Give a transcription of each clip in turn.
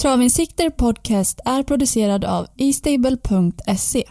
Travinsikter Podcast är producerad av eStable.se.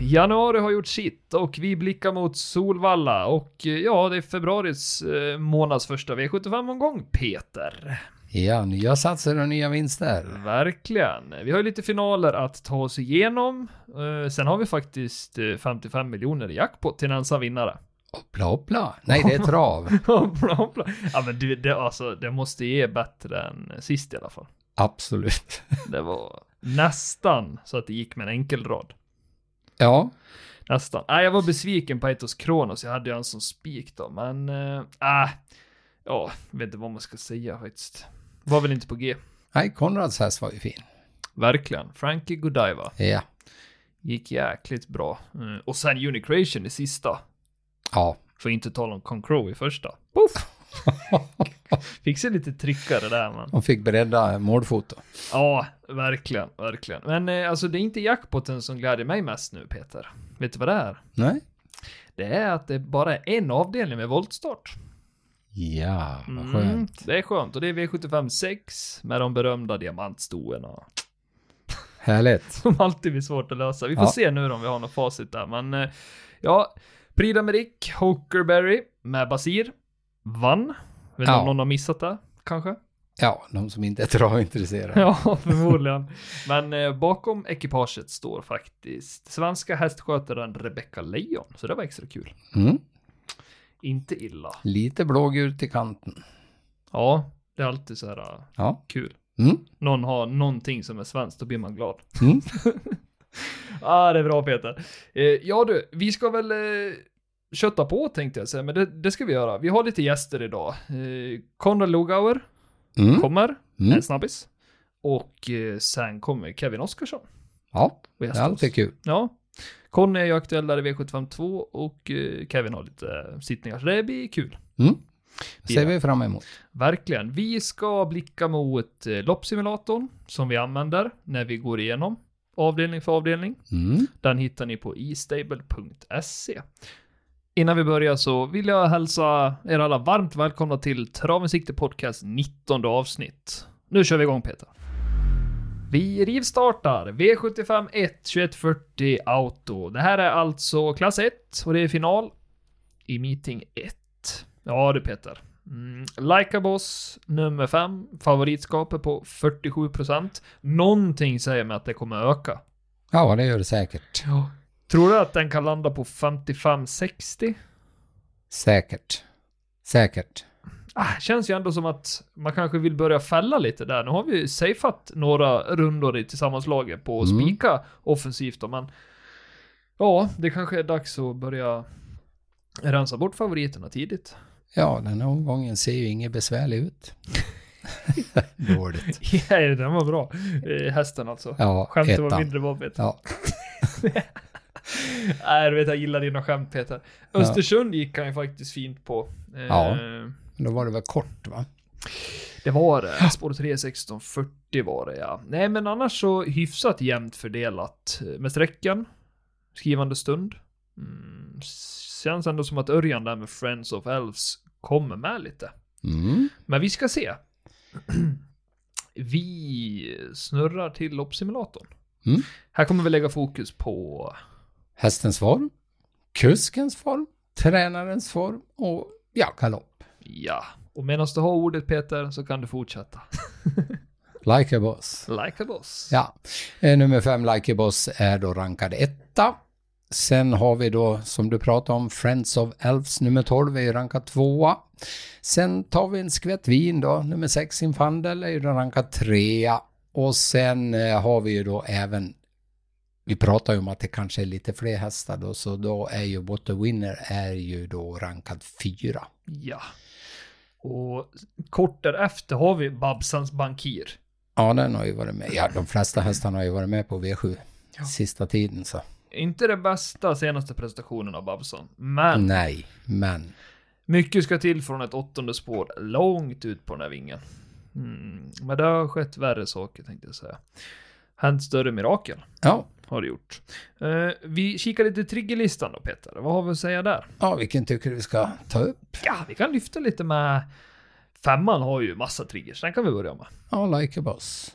Januari har gjort sitt och vi blickar mot Solvalla och eh, ja, det är februaris eh, månads första V75-omgång, Peter. Ja, nya satser och nya vinster. Verkligen. Vi har ju lite finaler att ta oss igenom. Eh, sen har vi faktiskt eh, 55 miljoner i jackpot till en ensam vinnare. Hoppla hoppla. Nej, det är trav. Hoppla, hoppla. ja, men du, det, alltså, det måste ge bättre än sist i alla fall. Absolut. Det var nästan så att det gick med en enkel rad. Ja, Nästan. Nej, jag var besviken på Etos Kronos. Jag hade ju en som spik då, men... Äh, äh, ja, jag vet inte vad man ska säga faktiskt. Var väl inte på G. nej, Konrads häst var ju fin. Verkligen. Frankie Godiva. Ja, Gick jäkligt bra. Mm. Och sen Unicreation i sista. ja, För inte tala om Concrow i första. Puff! Fick se lite tryckare där men. de fick bredda målfoto. Ja, verkligen, verkligen. Men eh, alltså det är inte jackpoten som gläder mig mest nu Peter. Vet du vad det är? Nej? Det är att det bara är en avdelning med voltstart. Ja, vad Mm, skönt. det är skönt och det är V75 6 med de berömda diamantstoerna. Härligt. Som alltid blir svårt att lösa. Vi får Ja. se nu om vi har något facit där, men eh, ja. Prix d'Amérique, Hokerberry med Basir. Vann. Vet inte Ja. om någon har missat det, kanske? Ja, de som inte är travintresserade. Ja, förmodligen. Men eh, bakom ekipaget står faktiskt svenska hästskötaren Rebecca Lejon, så det var extra kul. Mm. Inte illa. Lite blågult i kanten. Ja, det är alltid så här eh, Ja. kul. Mm. Någon har någonting som är svenskt, då blir man glad. Mm. ah, det är bra Peter. Eh, ja du, vi ska väl eh, kötta på tänkte jag säga, men det, det ska vi göra. Vi har lite gäster idag. Eh, Konrad Lugauer Mm. kommer, Mm. en snabbis. Och eh, sen kommer Kevin Oskarsson. Ja, det är alltid kul. Ja. Conny är ju aktuell där i V752 och eh, Kevin har lite eh, sittningar, så det blir kul. Mm. Ja. ser vi fram emot. Verkligen. Vi ska blicka mot eh, loppsimulatorn som vi använder när vi går igenom avdelning för avdelning. Mm. Den hittar ni på estable.se. Innan vi börjar så vill jag hälsa er alla varmt välkomna till Traven Sikte Podcast 19 avsnitt. Nu kör vi igång Peter. Vi rivstartar V75 1 2140 Auto. Det här är alltså klass 1 och det är final i meeting 1. Ja du Peter. Mm, Like Boss nummer 5, favoritskapet på 47%. Någonting säger mig att det kommer öka. Ja, det gör det säkert. Ja. Tror du att den kan landa på 55-60? Säkert. Säkert. Ah, känns ju ändå som att man kanske vill börja fälla lite där. Nu har vi ju safeat några rundor i tillsammanslaget på att Mm. spika offensivt då, men ja, det kanske är dags att börja rensa bort favoriterna tidigt. Ja, den här omgången ser ju inget besvärlig ut. Dåligt. Ja, den var bra. Hästen alltså. Ja, Skämtet var mindre mobbigt. Ja, Nej, du vet jag gillar dina skämt Peter. Östersund gick han ju faktiskt fint på. Eh, Ja. Men då var det väl kort va? Det var det. Spår 3, 16, 40 var det ja. Nej men annars så hyfsat jämnt fördelat eh, med sträckan. Skrivande stund. Mm, känns ändå som att Örjan där med Friends of Elves kommer med lite. Mm. Men vi ska se. vi snurrar till loppsimulatorn. Mm. Här kommer vi lägga fokus på Hästens form, kuskens form, tränarens form och ja, galopp. Ja, och medan du har ordet Peter så kan du fortsätta. Like a boss. Like a boss. Ja, eh, nummer fem, Like a boss, är då rankad etta. Sen har vi då, som du pratade om, Friends of Elves, nummer 12 är ju rankad tvåa. Sen tar vi en skvätt vin då, nummer 6, Infandel, är ju då rankad trea. Och sen eh, har vi ju då även, vi pratar ju om att det kanske är lite fler hästar då, så då är ju What the Winner är ju då rankad fyra. Ja. Och kort därefter har vi Babsans Bankir. Ja, den har ju varit med. Ja, de flesta hästarna har ju varit med på V7 Ja. sista tiden så. Inte det bästa senaste prestationen av Babson, men Nej, men mycket ska till från ett åttonde spår långt ut på den här vingen. Mm, men det har skett värre saker tänkte jag säga. Hänt större mirakel. Ja, har det gjort. Eh, vi kikar lite triggerlistan då Peter. Vad har vi att säga där? Ja, vilken tycker du vi ska ta upp? Ja, vi kan lyfta lite med... Femman har ju massa triggers, den kan vi börja med. Ja, Like a Boss.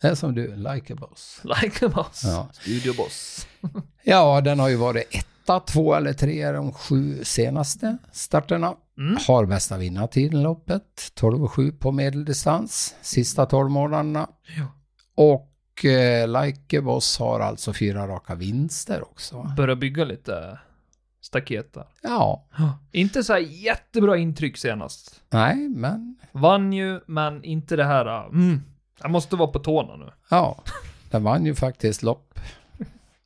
Det är som du, Like a Boss. Like a boss. Ja. Studio boss. Ja, den har ju varit etta, två eller tre de sju senaste starterna. Mm. Har bästa vinnartiden loppet, 12,7 på medeldistans, sista 12 månaderna. Ja. Och Like a Boss har alltså fyra raka vinster också. Börja bygga lite staket där. Ja, Inte så jättebra intryck senast. nej, men Vann ju, men inte det här... uh, Mm, jag måste vara på tårna nu. ja, den vann ju faktiskt lopp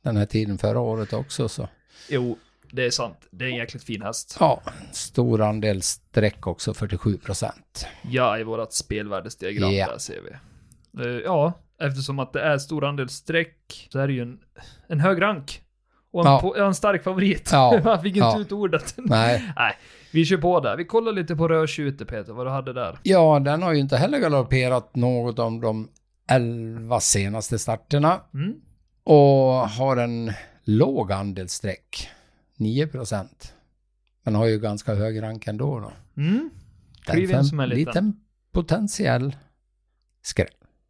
den här tiden förra året också så. Jo, det är sant. Det är en jäkligt fin häst. Ja, stor andel streck också, 47 procent. Ja, i vårat spelvärdesdiagram Ja. där ser vi. Eh, ja, eftersom att det är stor andel streck så är det ju en, en hög rank. Och en, Ja. på, en stark favorit. Ja. Man fick inte Ja. ut ordet. Nej, Nej, vi kör på där. Vi kollar lite på rödtjutet Peter, vad du hade där. ja, den har ju inte heller galopperat något om de 11 senaste starterna. Mm. Och har en låg andel streck, 9 procent. Men har ju ganska hög rank ändå då. Mm. Som en liten. liten potentiell skräll.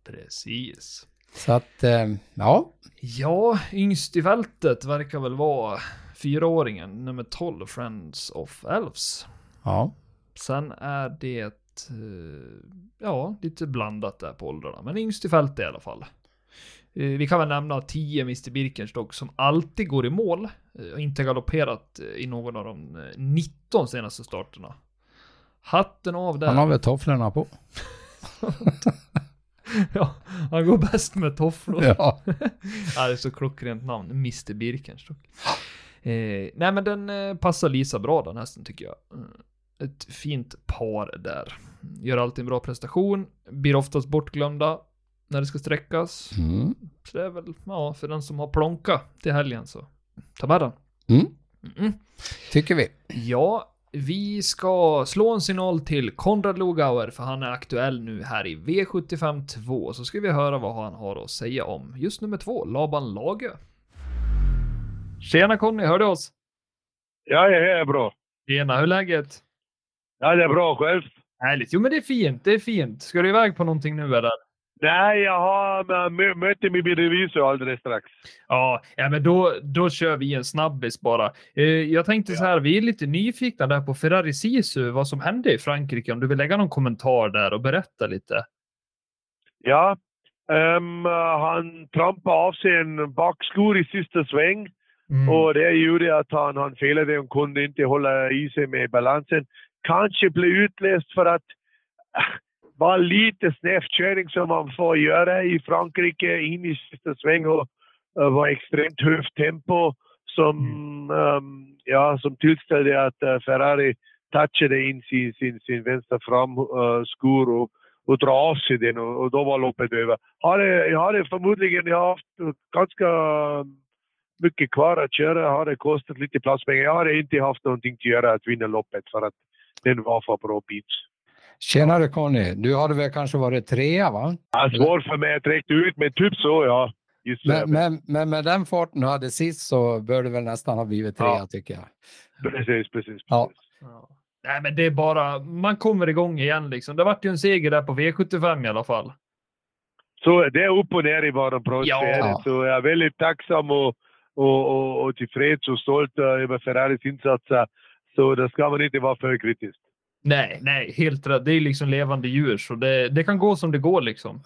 Precis. Så att, eh, ja, Ja, yngst i fältet verkar väl vara fyraåringen, nummer 12, Friends of Elves. ja, Sen är det, eh, ja, lite blandat där på åldrarna, men yngst i fältet i alla fall. Eh, Vi kan väl nämna 10 Mr Birkenstock som alltid går i mål och inte galopperat i någon av de eh, 19 senaste starterna. Hatten av där. han har väl tofflorna på. ja, han går bäst med tofflor. Ja, ja, det är så klockrent namn. Mr Birkenstock. Eh, nej men den eh, passar Lisa bra den hästen tycker jag. Mm, Ett fint par där. Gör alltid en bra prestation. Blir oftast bortglömda när det ska sträckas. mm. Så det är väl, ja, för den som har plonka till helgen så ta med den. Mm. Mm. tycker vi. Ja, vi ska slå en signal till Konrad Lugauer för han är aktuell nu här i V75 2. Så ska vi höra vad han har att säga om just nummer två, Laban Lagö. Tjena Conny, hör du oss? Ja, ja, det är bra. Tjena, hur är läget? Ja, det är bra själv. Härligt. Jo men det är fint, det är fint. Ska du iväg på någonting nu eller? Nej, jag har mö- möte med min revisor alldeles strax. Ja, ja men då, då kör vi en snabbis bara. Eh, jag tänkte så här, vi är lite nyfikna där på Ferrari Sisu, vad som hände i Frankrike. Om du vill lägga någon kommentar där och berätta lite. Ja, ehm, han trampade av sig en bakskor i sista sväng Mm. och det gjorde att han, han felade och kunde inte hålla i sig med balansen. Kanske blev utlöst för att vara lite snäv körning som man får göra i Frankrike in i sista sväng och uh, var extremt högt tempo som, ehm, ja, som tillställde att eh, Ferrari touchade in sin, sin, sin vänstra framskor och, och dra av sig den och, och då var loppet över. Hade, jag hade förmodligen jag haft ganska mycket kvar att köra, hade kostat lite platspengar. Jag hade inte haft någonting att göra att vinna loppet för att den var för bra bit. Tjenare Conny, du hade väl kanske varit trea va? Ja, svårt för mig att räkna ut, men typ så ja. Men, men, men med den farten du hade sist så bör du väl nästan ha blivit trea Ja. tycker jag. Precis, precis. Ja. precis. Ja. Nej, men det är bara, man kommer igång igen liksom. Det vart ju en seger där på V75 i alla fall. Så det är upp och ner i våran proffs. Ja. Så jag är väldigt tacksam och, och, och, och tillfreds och stolt över Ferraris insatser. Så det ska man inte vara för kritisk. Nej, nej, helt rätt. Det är liksom levande djur, så det, det kan gå som det går liksom.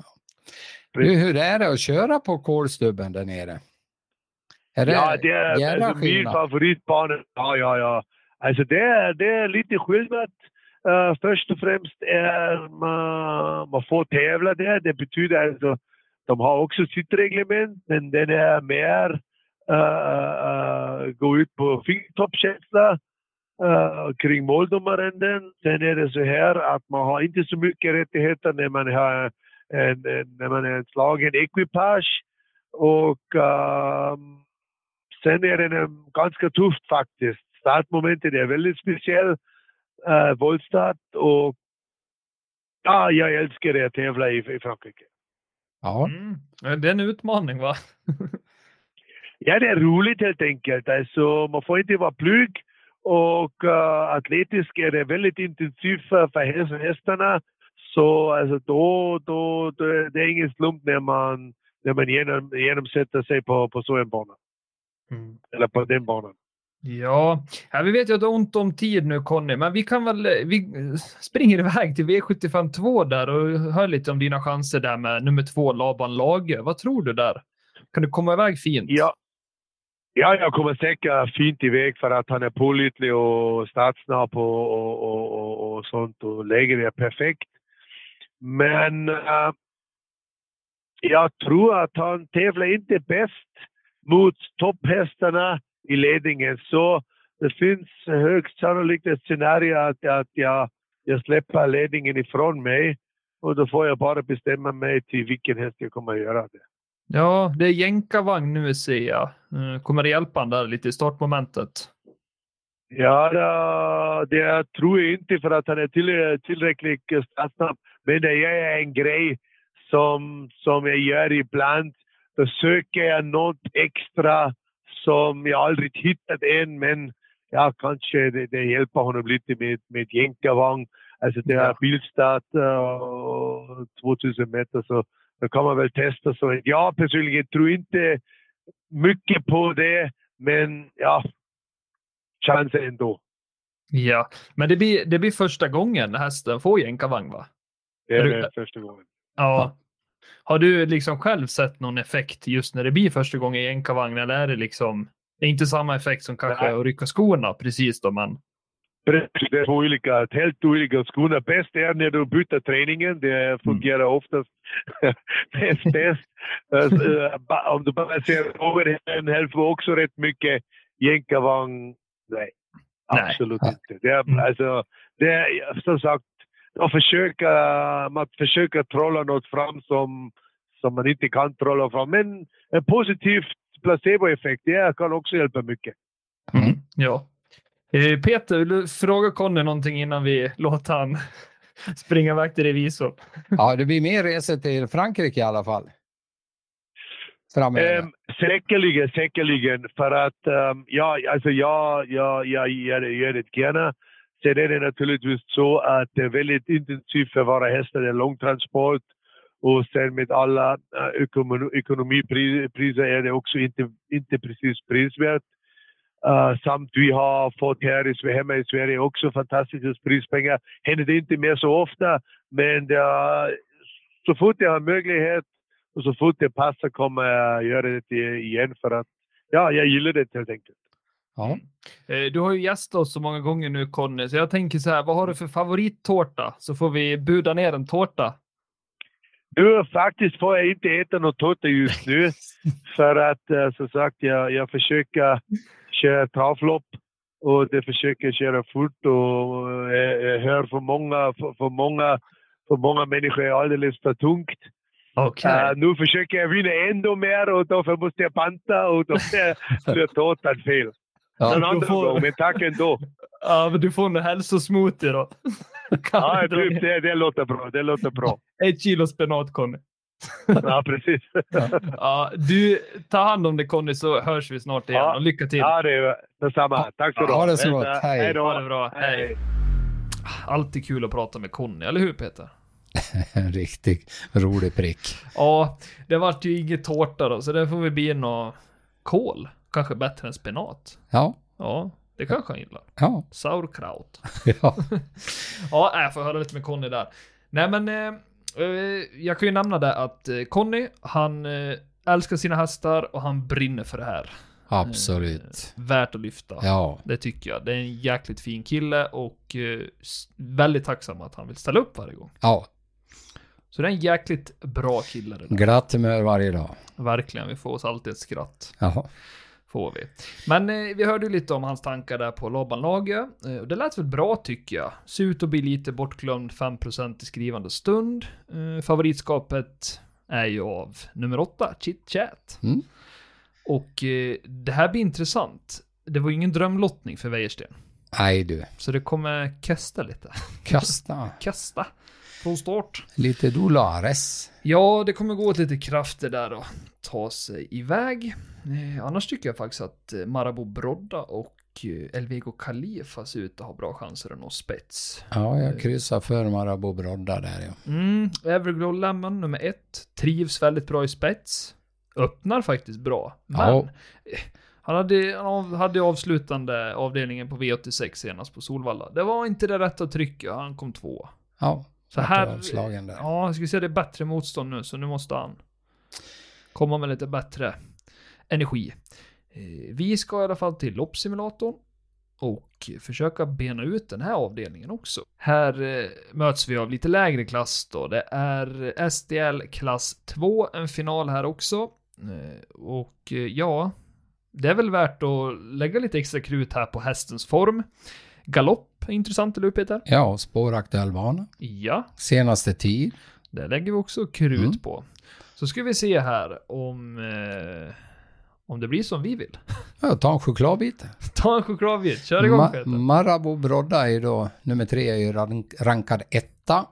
Du, hur är det att köra på kolstubben där nere? Är det, ja, det är alltså, min favoritbana. Ja, ja, ja. Alltså det är, det är lite skillnad. Uh, först och främst är man, man får tävla där. Det betyder alltså de har också sitt reglement, men den är mer uh, uh, gå ut på fingertoppskänsla uh, kring måldomarenden. Sen är det så här att man har inte så mycket rättigheter när man har en, en, när man är en slagen ekipage. Och ehm, sen är den em, ganska tufft faktiskt. Startmomentet är väldigt speciell. Uh, voltstart och ja, jag älskar det att tävla i, i Frankrike. Ja, Mm. Det är en utmaning va? Ja, det är roligt helt enkelt. Alltså, man får inte vara blyg och uh, atletisk är det väldigt intensivt för, för hästarna. Så alltså, då, då, då, det är ingen slump när man, när man genom, genomsätter sig på, på så en bana. Mm. Eller på den banan. Ja, ja, vi vet ju att du har ont om tid nu Conny, men vi kan väl, vi springer iväg till V75 2 där och hör lite om dina chanser där med nummer två Laban Lage. Vad tror du där? Kan du komma iväg fint? Ja, ja jag kommer säkert fint iväg för att han är pålitlig och startsnabb och, och, och, och, och sånt och läget är perfekt. Men äh, jag tror att han tävlar inte bäst mot topphästarna i ledningen. Så det finns högst sannolikt ett scenario att, att jag, jag släpper ledningen ifrån mig och då får jag bara bestämma mig till vilken häst jag kommer att göra det. Ja, det är jänkarvagn nu ser jag. Eh, kommer det hjälpa han där lite i startmomentet? Ja, det, tror jag inte för att han är till, tillräckligt snabb. Men det är en grej som, som jag gör ibland. Då söker jag något extra som jag aldrig hittat än, men ja, kanske det, det hjälper honom lite med, med jänkarvagn. Alltså det är bilstart uh, 2000 meter, så då kan man väl testa. Så jag personligen tror inte mycket på det, men ja, chansen ändå. Ja, men det blir, det blir första gången hästen får jänkarvagn va? Det är, det första gången. Ja. Har du liksom själv sett någon effekt just när det blir första gången i jänkarvagn eller är det liksom det är inte samma effekt som kanske Nej. att rycka skorna precis då man det är olika, helt olika skorna. Bäst är när du byter träningen. Det fungerar mm. oftast bäst. bäst. Alltså, om du bara ser över en helst också rätt mycket jänkarvagn. Nej, absolut Nej. inte. Det är, mm. alltså, det är, som sagt, att försöka, man försöker trolla något fram som, som man inte kan trolla fram. Men en positiv placeboeffekt, det kan också hjälpa mycket. Mm, ja. Eh, Peter, vill du fråga Conny någonting innan vi låter han springa iväg till revisor? Ja, det blir mer resor till Frankrike i alla fall. Um, säkerligen, säkerligen. För att um, ja, alltså jag, jag, jag gör, gör det gärna. Sen är det naturligtvis så att det är väldigt intensivt för våra hästar. Det är långtransport och sen med alla uh, ekonomipriser är det också inte, inte precis prisvärt. Uh, samt vi har fått här i, hemma i Sverige också fantastiska prispengar. Händer det inte mer så ofta, men det, så fort jag har möjlighet och så fort det passar kommer jag göra det igen för att ja, jag gillar det helt enkelt. Ja. Eh, du har ju gästat oss så många gånger nu Conny, så jag tänker så här, vad har du för favorittårta? Så får vi buda ner en tårta. Du, faktiskt får jag inte äta någon tårta just nu. för att eh, som sagt, jag, jag försöker köra travlopp och det försöker köra fort och jag eh, hör för många, för, för många, för många människor är alldeles för tungt. Okay. Uh, nu försöker jag vinna ännu mer och därför måste jag panta och då blir tårtan fel. Ja, Någon annan får... gång, men tack ändå. Ja, men du får en hälsosmoothie då. ja, typ, det, det låter bra. Det låter bra. Ett kilo spenat, Conny. ja, precis. ja, du, ta hand om dig Conny så hörs vi snart igen ja. och lycka till. Ja, det är detsamma. Tack så du Ha det så gott. Hej. Hej då. Ha det bra. Hej. Hej. Alltid kul att prata med Conny, eller hur Peter? en riktigt rolig prick. Ja, det vart ju inget tårta då, så det får vi bli något kål. Kanske bättre än spenat. Ja. Ja, det kanske han gillar. Ja. Sauerkraut. ja. ja, jag får höra lite med Conny där. Nej, men eh, jag kan ju nämna det att eh, Conny, han eh, älskar sina hästar och han brinner för det här. Absolut. Eh, värt att lyfta. Ja. Det tycker jag. Det är en jäkligt fin kille och eh, väldigt tacksam att han vill ställa upp varje gång. Ja, så det är en jäkligt bra kille. Glatt humör varje dag. Verkligen, vi får oss alltid ett skratt. Jaha. Får vi. Men eh, vi hörde ju lite om hans tankar där på Laban Lage. Eh, det lät väl bra tycker jag. Ser ut att bli lite bortglömd 5% i skrivande stund. Eh, favoritskapet är ju av nummer 8, Chit Chat. Mm. Och eh, det här blir intressant. Det var ju ingen drömlottning för Wäjersten. Nej du. Så det kommer kasta lite. Kasta? kasta. Från start. Lite Dolares. Ja, det kommer gå åt lite krafter där och ta sig iväg. Eh, annars tycker jag faktiskt att eh, Marabou Brodda och eh, Elvego Khalifa ser ut att ha bra chanser att nå spets. Ja, jag kryssar för Marabou Brodda där ja. Mm, Everglow Lemon nummer ett. Trivs väldigt bra i spets. Öppnar faktiskt bra. Men Ja. han hade, han hade avslutande avdelningen på V86 senast på Solvalla. Det var inte det rätta trycket, han kom två. Ja, Så här... Ja, jag skulle säga det är bättre motstånd nu, så nu måste han komma med lite bättre energi. Eh, Vi ska i alla fall till loppsimulatorn och försöka bena ut den här avdelningen också. Här eh, möts vi av lite lägre klass då. Det är SDL klass 2, en final här också. Eh, Och ja, det är väl värt att lägga lite extra krut här på hästens form. Galopp är intressant, eller hur Peter? Ja, spåraktuell bana. Ja, Senaste tid. det lägger vi också krut Mm. på. Så ska vi se här om, eh, om det blir som vi vill. Ja, ta en chokladbit. Ta en chokladbit, kör igång Ma- Peter. Marabou Brodda är då nummer tre, är rank- rankad etta.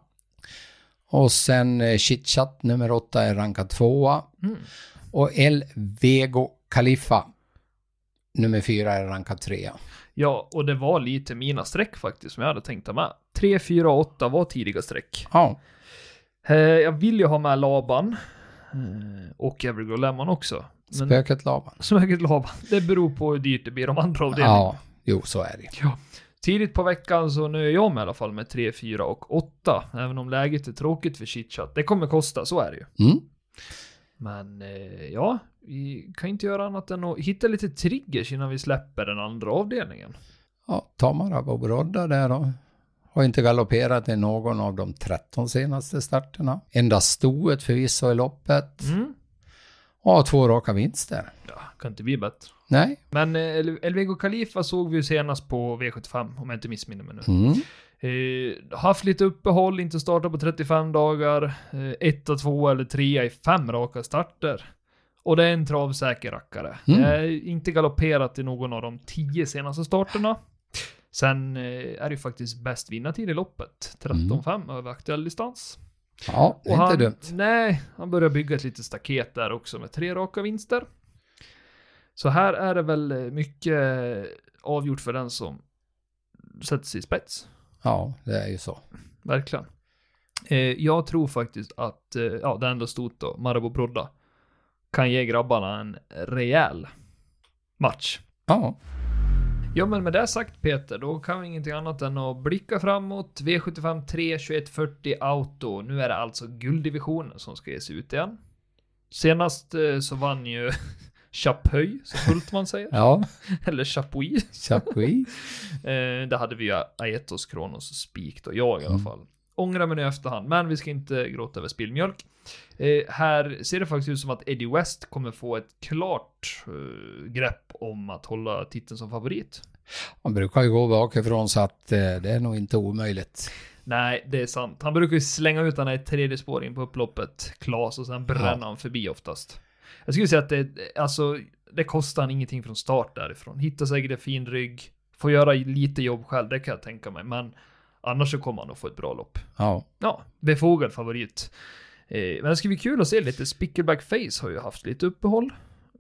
Och sen eh, Chitchat nummer åtta är rankad tvåa. Mm. Och El Vego Khalifa nummer fyra är rankad trea. Ja, och det var lite mina streck faktiskt som jag hade tänkt ta med. 3, 4, 8 var tidiga streck. Ja, Eh, jag vill ju ha med Laban. Eh, och Everglow Lemon också. Men spöket Laban. Smöget Laban, det beror på hur dyrt det blir de andra avdelningarna. Ja, jo så är det. Ja. Tidigt på veckan så nu är jag med i alla fall med 3, 4 och 8. Även om läget är tråkigt för chitchat. Det kommer kosta, så är det ju. Mm. Men eh, ja, vi kan inte göra annat än att hitta lite triggers innan vi släpper den andra avdelningen. Ja, ta Marabou Brodda där då. Har inte galopperat i någon av de 13 senaste starterna. Endast stoet förvisso i loppet. Mm. Och har två raka vinster. Ja, kan inte bli bättre. Nej. Men eh, El- Elvego Khalifa såg vi ju senast på V75, om jag inte missminner mig nu. Mm. Eh, haft lite uppehåll, inte startat på 35 dagar. Eh, etta, två eller trea i fem raka starter. Och det är en travsäker rackare. Mm. Är inte galopperat i någon av de tio senaste starterna. Sen eh, är det ju faktiskt bäst vinnartid i loppet. 13-5 över aktuell distans. Ja, det är Och inte han, dumt. Nej, han börjar bygga ett litet staket där också med tre raka vinster. Så här är det väl mycket avgjort för den som sätter sig i spets. Ja, det är ju så. Verkligen. Eh, jag tror faktiskt att, eh, ja, det enda stort då, Marabou Brodda, kan ge grabbarna en rejäl match. Ja, Ja, men med det sagt Peter, då kan vi ingenting annat än att blicka framåt. V75 3 2140 Auto. Nu är det alltså gulddivisionen som ska ges ut igen. Senast eh, så vann ju Chapuis, så Hultman säger. ja, Eller Chapuis. Chapuis. Eh, det hade vi ju Aetos, Kronos och Spik då, jag i alla Mm. fall. Ångrar mig nu i efterhand, men vi ska inte gråta över spillmjölk. Eh, här ser det faktiskt ut som att Eddie West kommer få ett klart eh, grepp om att hålla titeln som favorit. Han brukar ju gå bakifrån så att eh, det är nog inte omöjligt. Nej, det är sant. Han brukar ju slänga ut den här tredje spår in på upploppet, Klas, och sen bränner Ja. han förbi oftast. Jag skulle säga att det, alltså, det kostar han ingenting från start därifrån. Hittar säkert en fin rygg, får göra lite jobb själv, det kan jag tänka mig, men annars så kommer han att få ett bra lopp. Ja, Ja, befogad favorit. Eh, men det ska bli kul att se lite. Spickleback Face har ju haft lite uppehåll.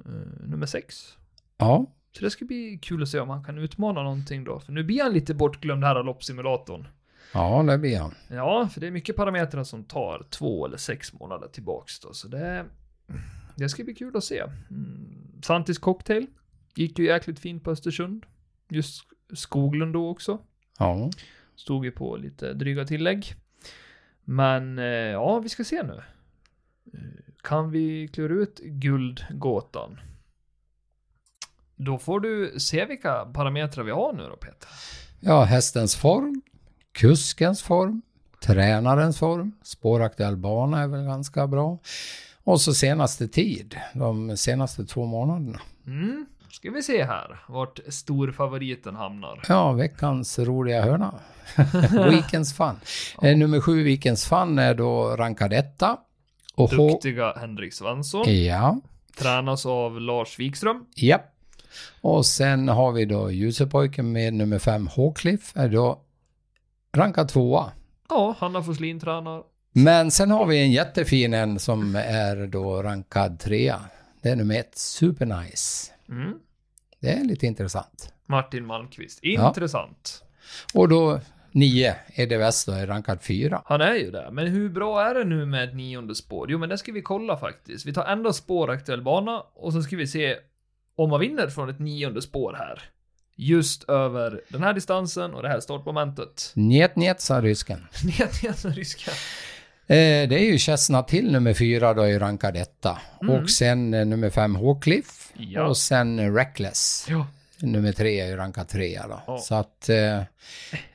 Eh, nummer sex. ja, Så det ska bli kul att se om han kan utmana någonting då. För nu blir han lite bortglömd här av loppsimulatorn. ja, det blir han. Ja, för det är mycket parametrar som tar två eller sex månader tillbaks då. Så det, det ska bli kul att se. Mm. Santis Cocktail gick ju jäkligt fint på Östersund. Just Skoglund då också. Ja, Stod ju på lite dryga tillägg. Men eh, ja, vi ska se nu. Eh, Kan vi klura ut guldgåtan? Då får du se vilka parametrar vi har nu då Peter. ja hästens form, kuskens form, tränarens form, spåraktuell bana är väl ganska bra. Och så senaste tid, de senaste två månaderna. Mm. Ska vi se här vart storfavoriten hamnar. Ja, veckans roliga hörna. Weekends Fun. Eh, nummer sju, Weekends Fun, är då rankad etta. Och. Duktiga Henrik Svensson. Ja, Tränas av Lars Wikström. ja. Och sen har vi då Ljusepojken med nummer fem, Håkliff, är då rankad tvåa. Ja, Hanna Forslin tränar. Men sen har vi en jättefin en som är då rankad trea. Det är nummer ett, Supernice. Mm. Det är lite intressant. Martin Malmqvist. Ja. Intressant. Och då nio, Eddie West då är rankad fyra. Han är ju det. Men hur bra är det nu med ett nionde spår? Jo, men det ska vi kolla faktiskt. Vi tar enda spår aktuell bana och så ska vi se om man vinner från ett nionde spår här. Just över den här distansen och det här startmomentet. Njet, njet, sa rysken. Ner ner som ryska. Eh, det är ju Chestnut till nummer fyra då är rankad etta. Mm. Och sen eh, nummer fem Håkliff. Ja. Och sen eh, Reckless. Ja. Nummer tre är ju rankad trea då. Ja. Så att eh,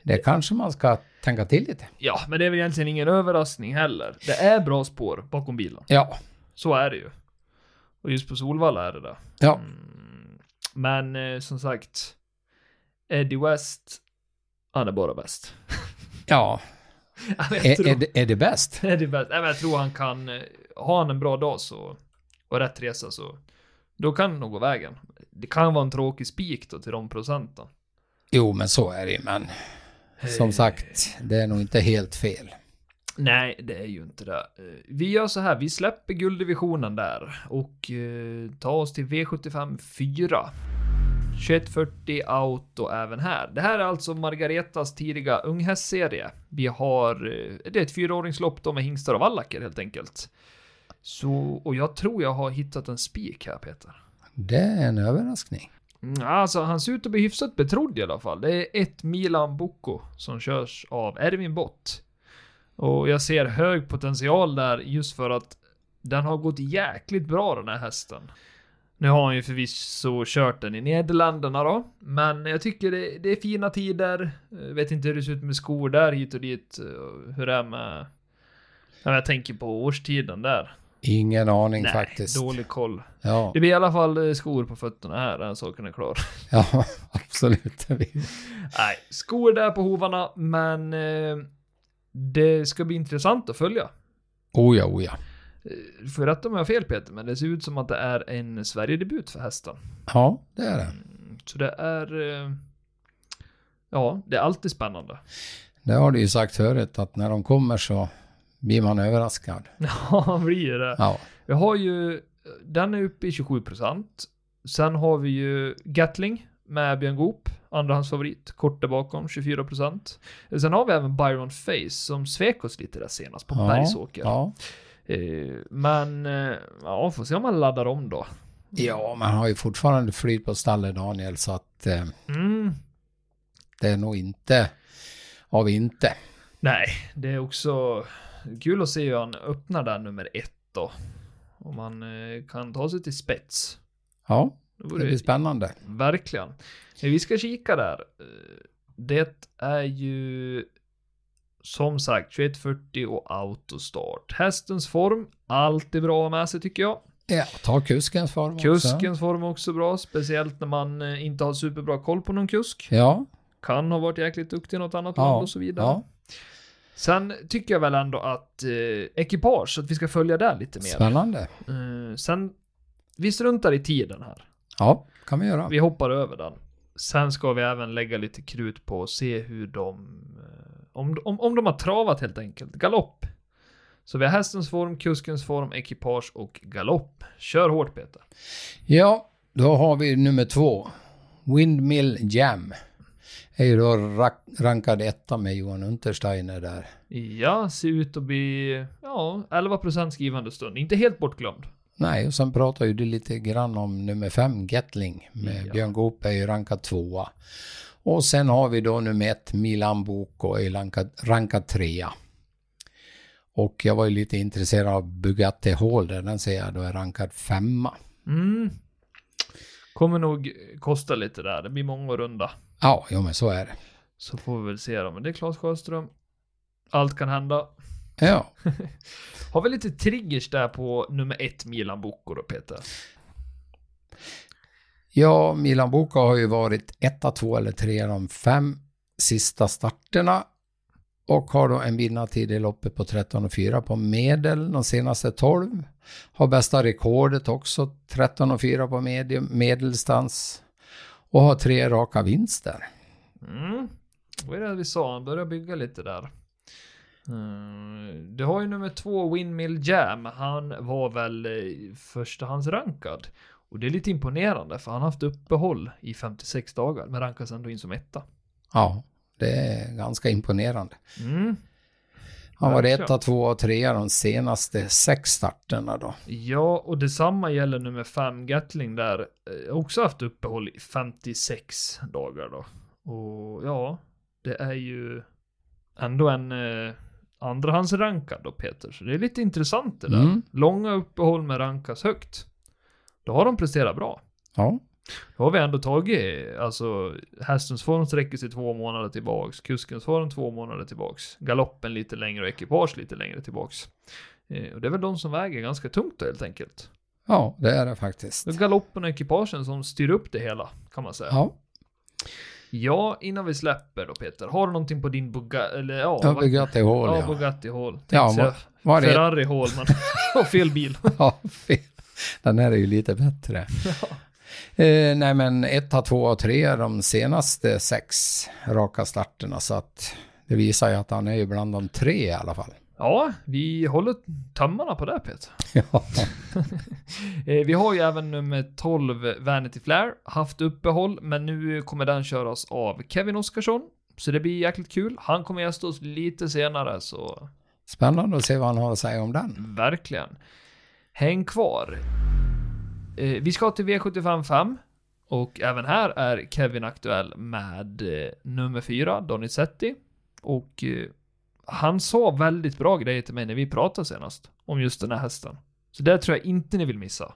det kanske man ska tänka till lite. Ja, men det är väl egentligen ingen överraskning heller. Det är bra spår bakom bilen. Ja, Så är det ju. Och just på Solvalla är det det. ja. Mm. Men som sagt, Eddie West, han är bara bäst. Ja, är, tror, är, det, är det bäst? Bäst. Nej, men jag tror han kan, eh, har han en bra dag så, och rätt resa så, då kan det nog gå vägen. Det kan vara en tråkig spik då till de procenten. Jo, men så är det ju. Men som sagt, det är nog inte helt fel. Nej, det är ju inte det. Eh, Vi gör så här, vi släpper gulddivisionen där och eh, tar oss till V75 4. 2140 auto även här. Det här är alltså Margaretas tidiga unghästserie. Vi har, eh, det är ett fyraåringslopp då med hingstar och vallacker helt enkelt. Så, och jag tror jag har hittat en spik här Peter. Det är en överraskning. Mm, Alltså han ser ut att bli hyfsat betrodd i alla fall. Det är ett Milan Bocco som körs av Erwin Bott. Och jag ser hög potential där just för att den har gått jäkligt bra den här hästen. Nu har han ju förvisso kört den i Nederländerna då, men jag tycker det, det är fina tider. Jag vet inte hur det ser ut med skor där hit och dit. eh, Hur det är med... Ja, jag tänker på årstiden där. Ingen aning Nej, faktiskt. dålig koll. Ja, Det blir i alla fall eh, skor på fötterna här, den saken är klar. ja, absolut. Nej, skor där på hovarna, men eh, det ska bli intressant att följa. Oh ja, oh ja. Eh, får rätta om jag har fel Peter, men det ser ut som att det är en Sverigedebut för hästen. Ja, det är det. Mm, Så det är... Eh, ja, det är alltid spännande. Det har du ju sagt förut att när de kommer så blir man överraskad. Ja, blir det. Ja, Vi har ju... Den är uppe i 27%. Sen har vi ju Gatling med Björn Goop, andrahandsfavorit, kort där bakom, 24%. Sen har vi även Byron Face som svek oss lite där senast på ja, Bergsåker. ja. Eh, men, eh, ja, får se om man laddar om då. ja, man har ju fortfarande flyt på stallet Daniel så att eh, Mm. det är nog inte av inte. Nej, det är också kul att se hur han öppnar där nummer ett då. Om man kan ta sig till spets. Ja, Det blir spännande. Verkligen. Vi ska kika där. Det är ju som sagt 2140 och autostart. Hästens form, alltid bra med sig tycker jag. Ja, ta kuskens form också. Kuskens form är också bra, speciellt när man eh, inte har superbra koll på någon kusk. Ja, Kan ha varit jäkligt duktig i något annat Ja, land och så vidare. ja. Sen tycker jag väl ändå att eh, ekipage, att vi ska följa där lite mer. spännande. Eh, sen, vi struntar i tiden här. Ja, kan vi göra. Vi hoppar över den. Sen ska vi även lägga lite krut på och se hur de... eh, Om, om, om de har travat helt enkelt. Galopp. Så vi har hästens form, kuskens form, ekipage och galopp. Kör hårt Peter. Ja, då har vi nummer två. Windmill Jam. Är ju då rankad etta med Johan Untersteiner där. Ja, ser ut att bli... Ja, 11% skrivande stund. Inte helt bortglömd. Nej, och sen pratar ju du lite grann om nummer fem, Gatling, med Ja. Björn Goop är ju rankad tvåa. Och sen har vi då nummer ett, Milan Boko, rankad, trea. Och jag var ju lite intresserad av Bugatti Holder, den ser jag då är rankad femma. Mm. Kommer nog kosta lite där. Det blir många runda. Ja, jo men så är det. Så får vi väl se då. Men det är Claes Sjöström. Allt kan hända. Ja, Har vi lite triggers där på nummer ett Milan Bocco då Peter? Ja Milan Boka har ju varit etta, två eller tre de fem sista starterna. Och har då en vinnartid i loppet på 13,4 på medel de senaste 12. Har bästa rekordet också, 13,4 på medium, medeldistans. Och har tre raka vinster. Mm. Vad är det vi sa? Han börjar bygga lite där. Mm, Du har ju nummer två, Windmill Jam. Han var väl eh, förstahandsrankad. Och det är lite imponerande för han har haft uppehåll i 56 dagar men rankas ändå in som etta. Ja, det är ganska imponerande. Mm. Han var etta, tvåa och trea de senaste sex starterna då. Ja, och detsamma gäller nummer fem, Gatling där. eh, Också haft uppehåll i 56 dagar då. Och ja, det är ju ändå en eh, andrahandsrankad då Peter. Så det är lite intressant det där. Mm. Långa uppehåll med rankas högt. Då har de presterat bra. Ja, Då har vi ändå tagit, alltså hästens form sträcker sig två månader tillbaks, kuskens form två månader tillbaks, galoppen lite längre och ekipage lite längre tillbaks. Eh, och det är väl de som väger ganska tungt då helt enkelt. ja det är det faktiskt. Det är galoppen och ekipagen som styr upp det hela, kan man säga. Ja, Ja, innan vi släpper då Peter, har du någonting på din Bugatti, eller ja, ja vad- Bugatti Hall ja, ja. Bugatti Hall. Ja, vad- Var det? Ferrari Hall, men och fel bil. Ja, fel. Den här är ju lite bättre. Eh, nej men etta, tvåa och tre de senaste sex raka starterna så att det visar ju att han är ju bland de tre i alla fall. Ja, vi håller tömmarna på det Peter. Ja, Eh, Vi har ju även nummer 12, Vanity Flair, haft uppehåll, men nu kommer den köras av Kevin Oskarsson. Så det blir jäkligt kul. Han kommer gästa oss lite senare, så spännande att se vad han har att säga om den. verkligen. Häng kvar. Eh, Vi ska till V75 5. Och även här är Kevin aktuell med eh, nummer 4, Donizetti. Och eh, han sa väldigt bra grejer till mig när vi pratade senast om just den här hästen. Så det tror jag inte ni vill missa.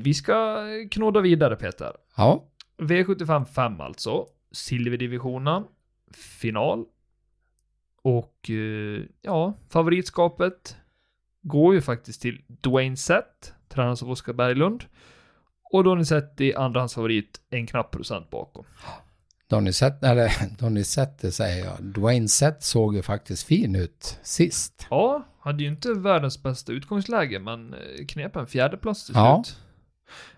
Vi ska knåda vidare Peter. Ja, V75 5 alltså. Silverdivisionen. Final. Och ja, favoritskapet går ju faktiskt till Dwayne Sett, tränas av Oskar Berglund. Och Donizetti, andrahandsfavorit, en knapp procent bakom. Donizetti, eller Donizetti säger jag. Dwayne Sett såg ju faktiskt fin ut sist. Ja, hade ju inte världens bästa utgångsläge, men eh, knep en fjärdeplats till Ja. slut.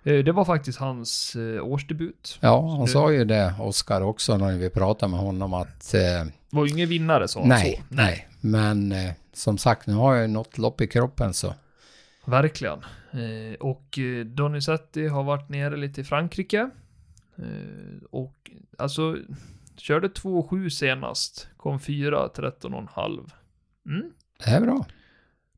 Eh, Det var faktiskt hans eh, årsdebut. Ja, han sa ju det, Oskar också, när vi pratade med honom att Det var ju ingen vinnare sa han nej, så. nej, men eh, som sagt, nu har jag ju något lopp i kroppen så. Verkligen. Eh, och eh, Donizetti har varit nere lite i Frankrike. Eh, och alltså, körde 2,7 senast. Kom 4, 13,5. Mm, Det är bra.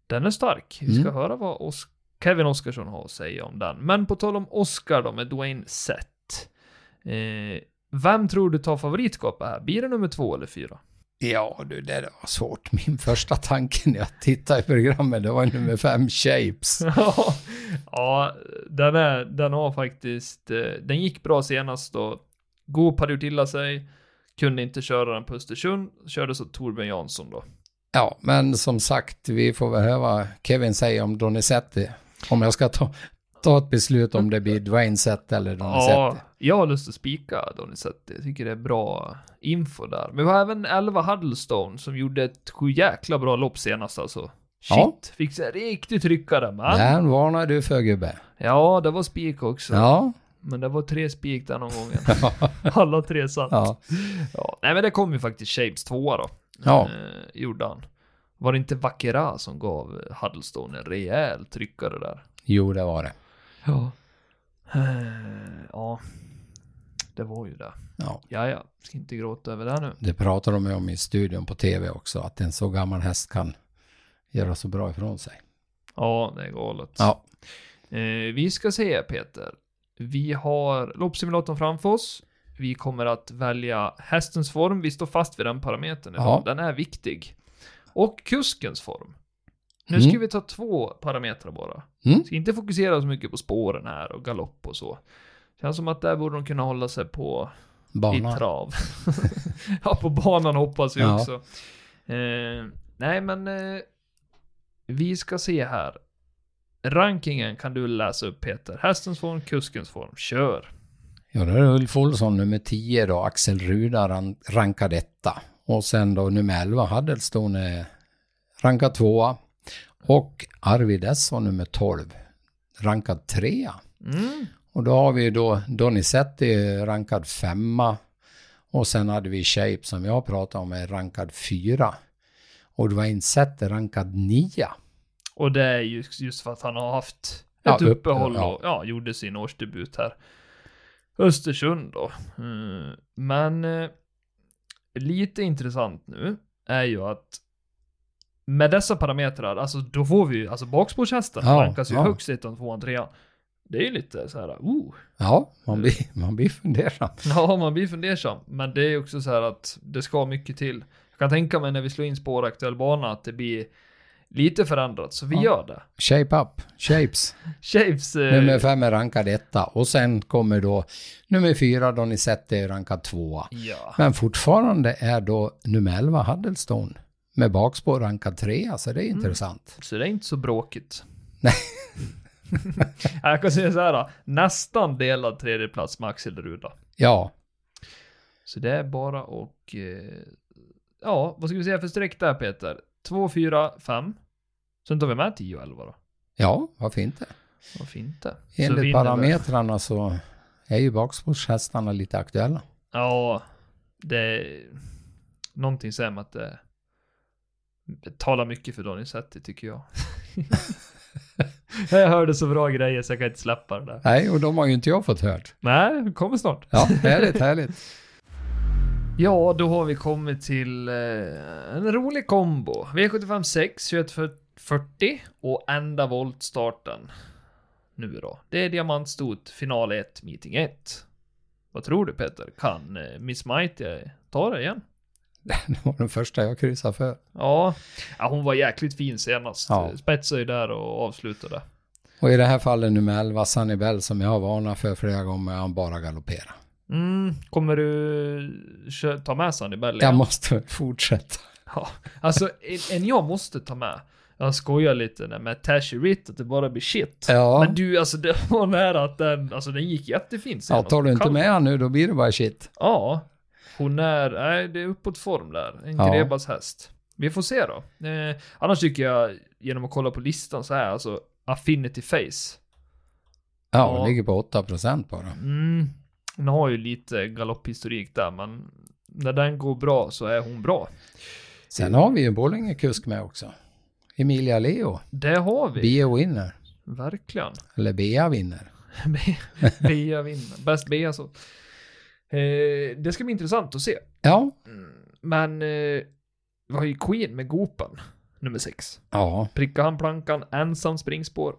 den är stark. Vi ska Mm. höra vad Os- Kevin Oskarsson har att säga om den. Men på tal om Oscar då, med Dwayne Sett. Eh, vem tror du tar favoritskapet här? Blir det nummer två eller fyra? Ja, du, det var svårt. Min första tanke när jag tittade i programmet, det var nummer fem, Shapes. Ja, ja den, är, den har faktiskt, eh, den gick bra senast då. God hade gjort illa sig, kunde inte köra den på Östersund, körde så Torbjörn Jansson då. Ja, men som sagt, vi får väl höra vad Kevin säger om Donizetti. Om jag ska ta, ta ett beslut om det blir Dwayne Sett eller Donizetti. Ja, jag har lust att spika Donizetti, jag tycker det är bra info där. Men vi har även 11 Huddlestone som gjorde ett sju jäkla bra lopp senast alltså. Shit, Ja. fick sig riktigt tryckare man. Den varnar du för gubbe. Ja, det var spik också. Ja. Men det var tre spik den gången. Alla tre satt. ja. Ja, nej men det kom ju faktiskt Shapes tvåa då. Ja. Eh, gjorde han. Var det inte Vaquera som gav Huddlestone en rejäl tryckare där? Jo, det var det. Ja. Eh, ja. Det var ju det. Ja. Ja, ja. Ska inte gråta över det nu. Det pratar de om i studion på tv också, att en så gammal häst kan göra så bra ifrån sig. Ja, det är galet. Ja. Eh, vi ska se Peter. Vi har loppsimulatorn framför oss. Vi kommer att välja hästens form. Vi står fast vid den parametern. Ja. Den är viktig. Och kuskens form. Nu ska Mm. vi ta två parametrar bara. Mm. Ska inte fokusera så mycket på spåren här och galopp och så. Känns som att där borde de kunna hålla sig på i Bana. trav. ja, på banan hoppas vi Ja. också. Eh, nej, men eh, vi ska se här. Rankingen kan du läsa upp Peter. Hästens form, kuskens form. Kör. Ja, då är det Ulf Olsson nummer 10 då, Axel Ruda ran, rankad etta. Och sen då nummer 11, Huddlestone rankad tvåa. Och Arvid Esson nummer 12, rankad trea. Mm. Och då har vi ju då Donizetti rankad femma. Och sen hade vi Shape som jag pratade om är rankad fyra. Och Dwayne Sett är rankad nia. Och det är just, just för att han har haft Ja, ett upp- uppehåll ja. och ja, gjorde sin årsdebut här. Östersund då. Mm, men eh, lite intressant nu är ju att med dessa parametrar, alltså då får vi ju, alltså bakspårshästen Ja, rankas ju ja. högst ettan, tvåan, trean. Det är ju lite så här, oh. Ja, man blir, man blir fundersam. Ja, man blir fundersam. Men det är också så här att det ska mycket till. Jag kan tänka mig när vi slår in spåraktuell bana att det blir lite förändrat, så vi Ja. gör det. Shape up, shapes. Shaves... Eh, Nummer fem är rankad etta och sen kommer då nummer fyra, Donny Sette är rankad tvåa. Ja. Men fortfarande är då nummer 11 Huddlestone med bakspår rankad trea, så det är intressant. Så det är inte så bråkigt. Nej. jag kan säga så här, då. nästan delad tredjeplats med Axel Ruda. Ja, Så det är bara och eh, ja, vad ska vi säga för streck där Peter? 2, 4, 5. Sen tar vi med 10 och 11 då. ja, varför inte? Varför inte? Så Enligt vi. parametrarna så är ju bakspårshästarna lite aktuella. Ja, det någonting säger mig att det talar mycket för Donizetti tycker jag. jag hörde så bra grejer så jag kan inte släppa det där. Nej, och de har ju inte jag fått hört. Nej, det kommer snart. Ja, härligt, härligt. Ja, då har vi kommit till eh, en rolig kombo. V75 6, 21 för 40 och enda voltstarten. Nu då. Det är diamantstot, final 1, meeting 1. Vad tror du Peter? Kan eh, Miss Mighty ta det igen? Det var den första jag kryssade för. Ja, ja hon var jäkligt fin senast. Ja. Spetsade ju där och avslutade. Och i det här fallet nummer 11, Sunny Bell, som jag har varnat för flera gånger, han bara galopperar. Mm, kommer du ta med Sunny Bell Jag igen? måste fortsätta. Ja, alltså en, jag måste ta med. Jag skojar lite där med Tashi Ritt, att det bara blir shit. Ja, Men du, alltså det var nära att den, alltså den gick jättefint ja senast. tar du inte med han nu, då blir det bara shit. Ja. Hon är, nej det är uppåt form där. En Ja. Grebas häst. Vi får se då. Eh, annars tycker jag, genom att kolla på listan så här, alltså Affinity Face. Ja, Ja. det ligger på 8% bara. Mm, hon har ju lite galopphistorik där, men när den går bra så är hon bra. Sen har vi ju en Borlänge-kusk med också. Emilia Leo, Det har vi. Bea vinner. Verkligen. Eller Bea vinner. Be- Bea vinner. Bäst Bea så. Eh, det ska bli intressant att se. Ja, Mm, Men eh, vi har ju Queen med Gopen, nummer 6. ja, Prickar han plankan, ensam springspår,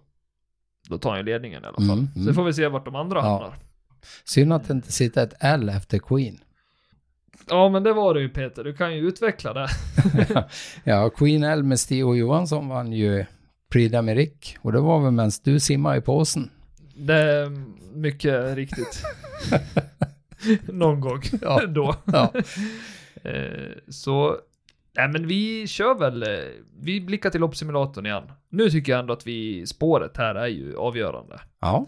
då tar han ju ledningen i alla fall. Mm, mm. Så får vi se vart de andra Ja. hamnar. synd att det inte sitter ett L efter Queen. Ja, men det var det ju Peter, du kan ju utveckla det. Ja, Queen L med Stig och Johansson vann ju Prix d'Amérique och det var väl medan du simmade i påsen. Det är mycket riktigt. Någon gång Ja. då. Ja. Eh, så, nej men vi kör väl, eh, vi blickar till loppsimulatorn igen. Nu tycker jag ändå att vi, spåret här är ju avgörande. Ja,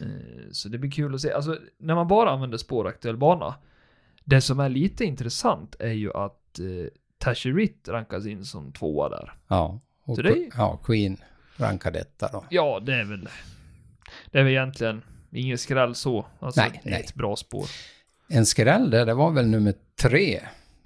Eh, Så det blir kul att se. Alltså, när man bara använder spåraktuell bana. Det som är lite intressant är ju att eh, Tasherit rankas in som tvåa där. ja. Och Så det är- ja, Queen rankar detta då. Ja, det är väl... Det är väl egentligen ingen skräll så. Alltså, Nej, ett bra spår. En skräll där, det var väl nummer tre.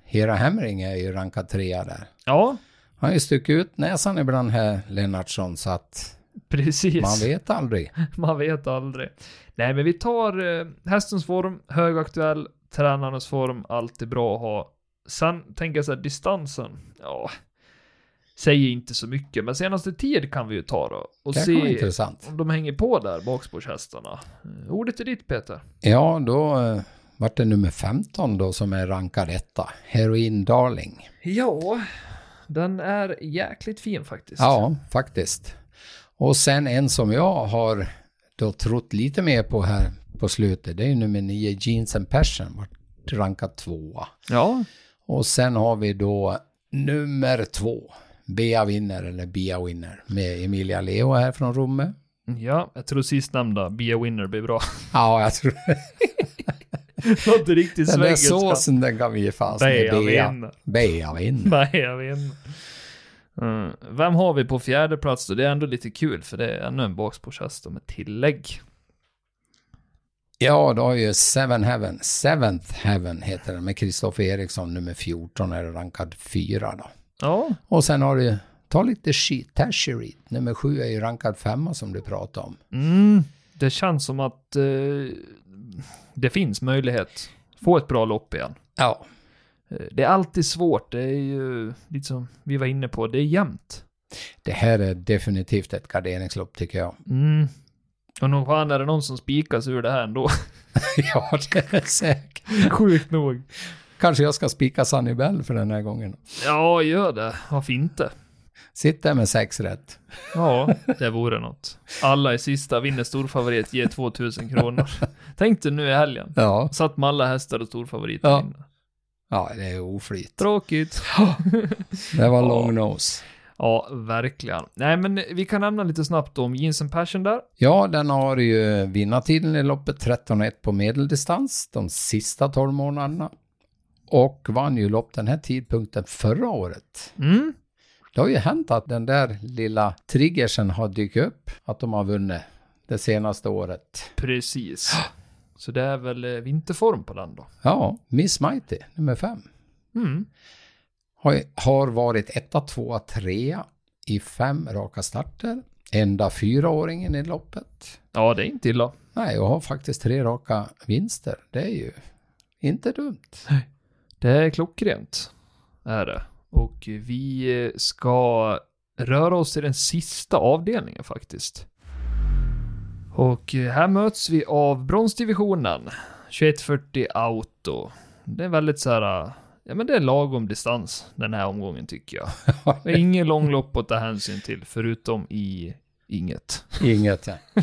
Hera Hemmering är ju rankad trea där. Ja, Han har ju stuckit ut näsan ibland här, Lennartsson, så att precis. man vet aldrig. Man vet aldrig. Nej, men vi tar eh, hästens form, högaktuell, tränarens form, alltid bra att ha. Sen tänker jag så här, distansen, ja, säger inte så mycket, men senaste tid kan vi ju ta då och Det kan vara se om de hänger på där, bakspårshästarna. Eh, Ordet är ditt Peter. Ja, då eh, vart det nummer 15 då som är rankad etta. Heroin Darling. Ja, den är jäkligt fin faktiskt. Ja, faktiskt. Och sen en som jag har då trott lite mer på här på slutet, det är ju nummer 9, Jeans and Passion, vart rankad tvåa. Ja, Och sen har vi då nummer två, Bea vinner eller Bea vinner med Emilia Leo här från Romme. ja, jag tror sistnämnda, Be a winner, blir bra. Ja, jag tror Låter riktigt den där såsen den kan vi ge med Bea Bea. vinner. Bea jag vet inte. Mm. Vem har vi på fjärde plats då? Det är ändå lite kul för det är ännu en bakspårshäst med tillägg. Ja, då har ju Seven Heaven, Seventh Heaven heter den med Kristoffer Eriksson, nummer 14 är rankad fyra då. Ja, Och sen har du, ta lite skit, Tasherit, nummer sju är ju rankad femma som du pratade om. mm, det känns som att eh, det finns möjlighet. Få ett bra lopp igen. Ja, Eh, Det är alltid svårt, det är ju lite som vi var inne på, det är jämnt. det här är definitivt ett garderingslopp tycker jag. Mm. Och nog fan är det någon som spikas ur det här ändå. ja, det är säkert. Sjukt nog. Kanske jag ska spika Sunny Bell för den här gången. Ja, gör det. Varför inte? Sitt där med sex rätt. Ja, det vore något. Alla i sista vinner storfavorit, ger 2000 kronor. Tänk dig nu i helgen. Ja, Satt med alla hästar och storfavoriter Ja. ja det är oflyt. Tråkigt. Det var Ja. long nose. Ja, verkligen. Nej, men vi kan nämna lite snabbt om Jeans and Passion där. Ja, den har ju vinnartiden i loppet 13,1 på medeldistans de sista 12 månaderna. Och vann ju lopp den här tidpunkten förra året. Mm. Det har ju hänt att den där lilla triggersen har dykt upp, att de har vunnit det senaste året. Precis. Så det är väl eh, vinterform på den då. Ja, Miss Mighty, nummer fem. Mm. Har, har varit etta, tvåa, trea i fem raka starter. Enda fyraåringen i loppet. Ja, det är inte illa. Nej, och har faktiskt tre raka vinster. Det är ju inte dumt. Det är klockrent. Är det. Och vi eh, ska röra oss till den sista avdelningen faktiskt. Och eh, här möts vi av bronsdivisionen. 2140 Auto. Det är väldigt så här, eh, ja men det är lagom distans den här omgången tycker jag. Det är ingen långlopp att ta hänsyn till förutom i inget. Inget. ja.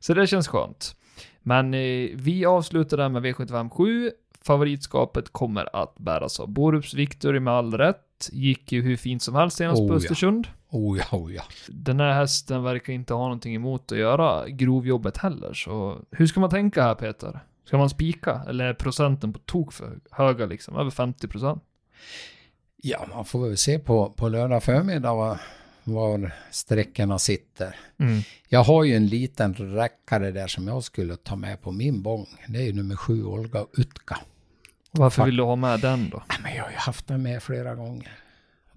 Så det känns skönt. Men eh, vi avslutar där med V75 7. Favoritskapet kommer att bäras av Borups Victory med all rätt. Gick ju hur fint som helst senast Oh, på ja. Östersund. Oh ja, oh ja. Den här hästen verkar inte ha någonting emot att göra grovjobbet heller, så hur ska man tänka här Peter? Ska man spika? Eller är procenten på tok för höga liksom? Över 50 procent? Ja, man får väl se på, på lördag förmiddag var, var sträckorna sitter. Mm. Jag har ju en liten räckare där som jag skulle ta med på min bång. Det är ju nummer sju, Olga Utka. Varför Fuck. vill du ha med den då? Ja, Men jag har ju haft den med flera gånger.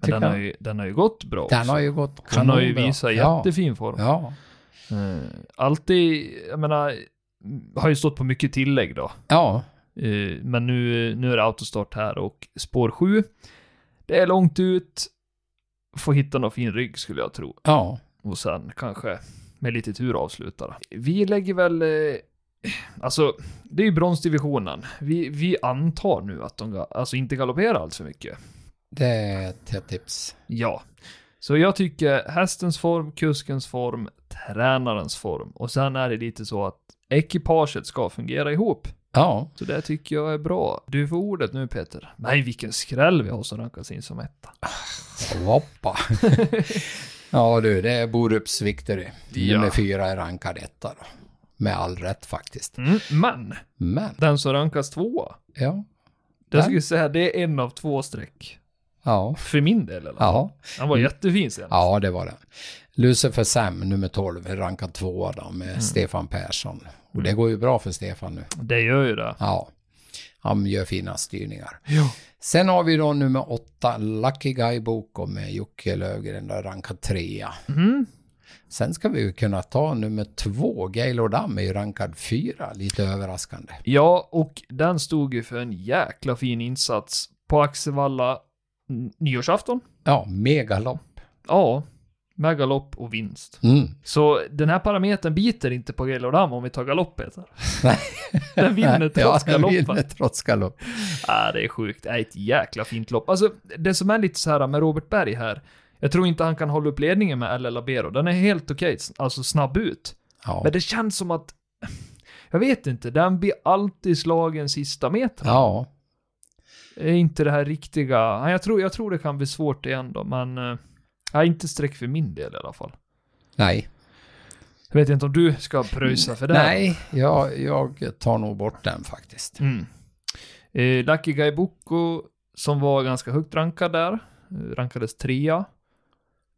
Men den, har ju, den har ju gått bra också. Den har ju gått Den har ju kanonbra. visat ja. jättefin form. Ja, Eh, alltid, jag menar, har ju stått på mycket tillägg då. ja, Eh, men nu, nu är det autostart här och spår 7. Det är långt ut. Får hitta någon fin rygg skulle jag tro. ja. Och sen kanske med lite tur avsluta det. Vi lägger väl... Alltså, det är ju bronsdivisionen. Vi, vi antar nu att de alltså inte galopperar allt för mycket. Det är ett tips. Ja. Så jag tycker hästens form, kuskens form, tränarens form. Och sen är det lite så att ekipaget ska fungera ihop. Ja, Så det tycker jag är bra. Du får ordet nu Peter. Nej, vilken skräll vi har som rankas in som etta. hoppa. ja du, det är Borups Victory. Ja. Nummer fyra är rankad etta då. Med all rätt faktiskt. Mm, men, Men, den som rankas tvåa. ja. Jag Den? skulle säga det är en av två streck. Ja. För min del eller? Ja, Han var jättefin sen. ja det var det. Lucifer Sam, nummer 12, är rankad tvåa då med Mm. Stefan Persson. Och det går ju bra för Stefan nu. Det gör ju det. Ja, han gör fina styrningar. Ja. Sen har vi då nummer åtta, Lucky Guy Boko med Jocke Lövgren, där rankad trea. Mm. Sen ska vi ju kunna ta nummer två, Gaylord Dam är ju rankad fyra, lite överraskande. Ja, och den stod ju för en jäkla fin insats på Axevalla nyårsafton. Ja, megalopp. Ja, med galopp och vinst. Mm. Så den här parametern biter inte på Gaylordam om vi tar galopp Peter. Nej. Den vinner trots ja, den galoppen. vinner trots galopp. Ah, det är sjukt. Det är ett jäkla fint lopp. Alltså, det som är lite så här med Robert Berg här. Jag tror inte han kan hålla upp ledningen med LL Labero. Den är helt okej, alltså snabb ut. Ja. Men det känns som att... Jag vet inte, den blir alltid slagen sista metern. ja, Är inte det här riktiga... Ja, Jag tror, jag tror det kan bli svårt igen då, men... eh, Ja, inte streck för min del i alla fall. nej. Jag vet inte om du ska pröjsa för det. Nej, jag, jag tar nog bort den faktiskt. Mm. Eh, Lucky Guy Boko, som var ganska högt rankad där, eh, rankades trea.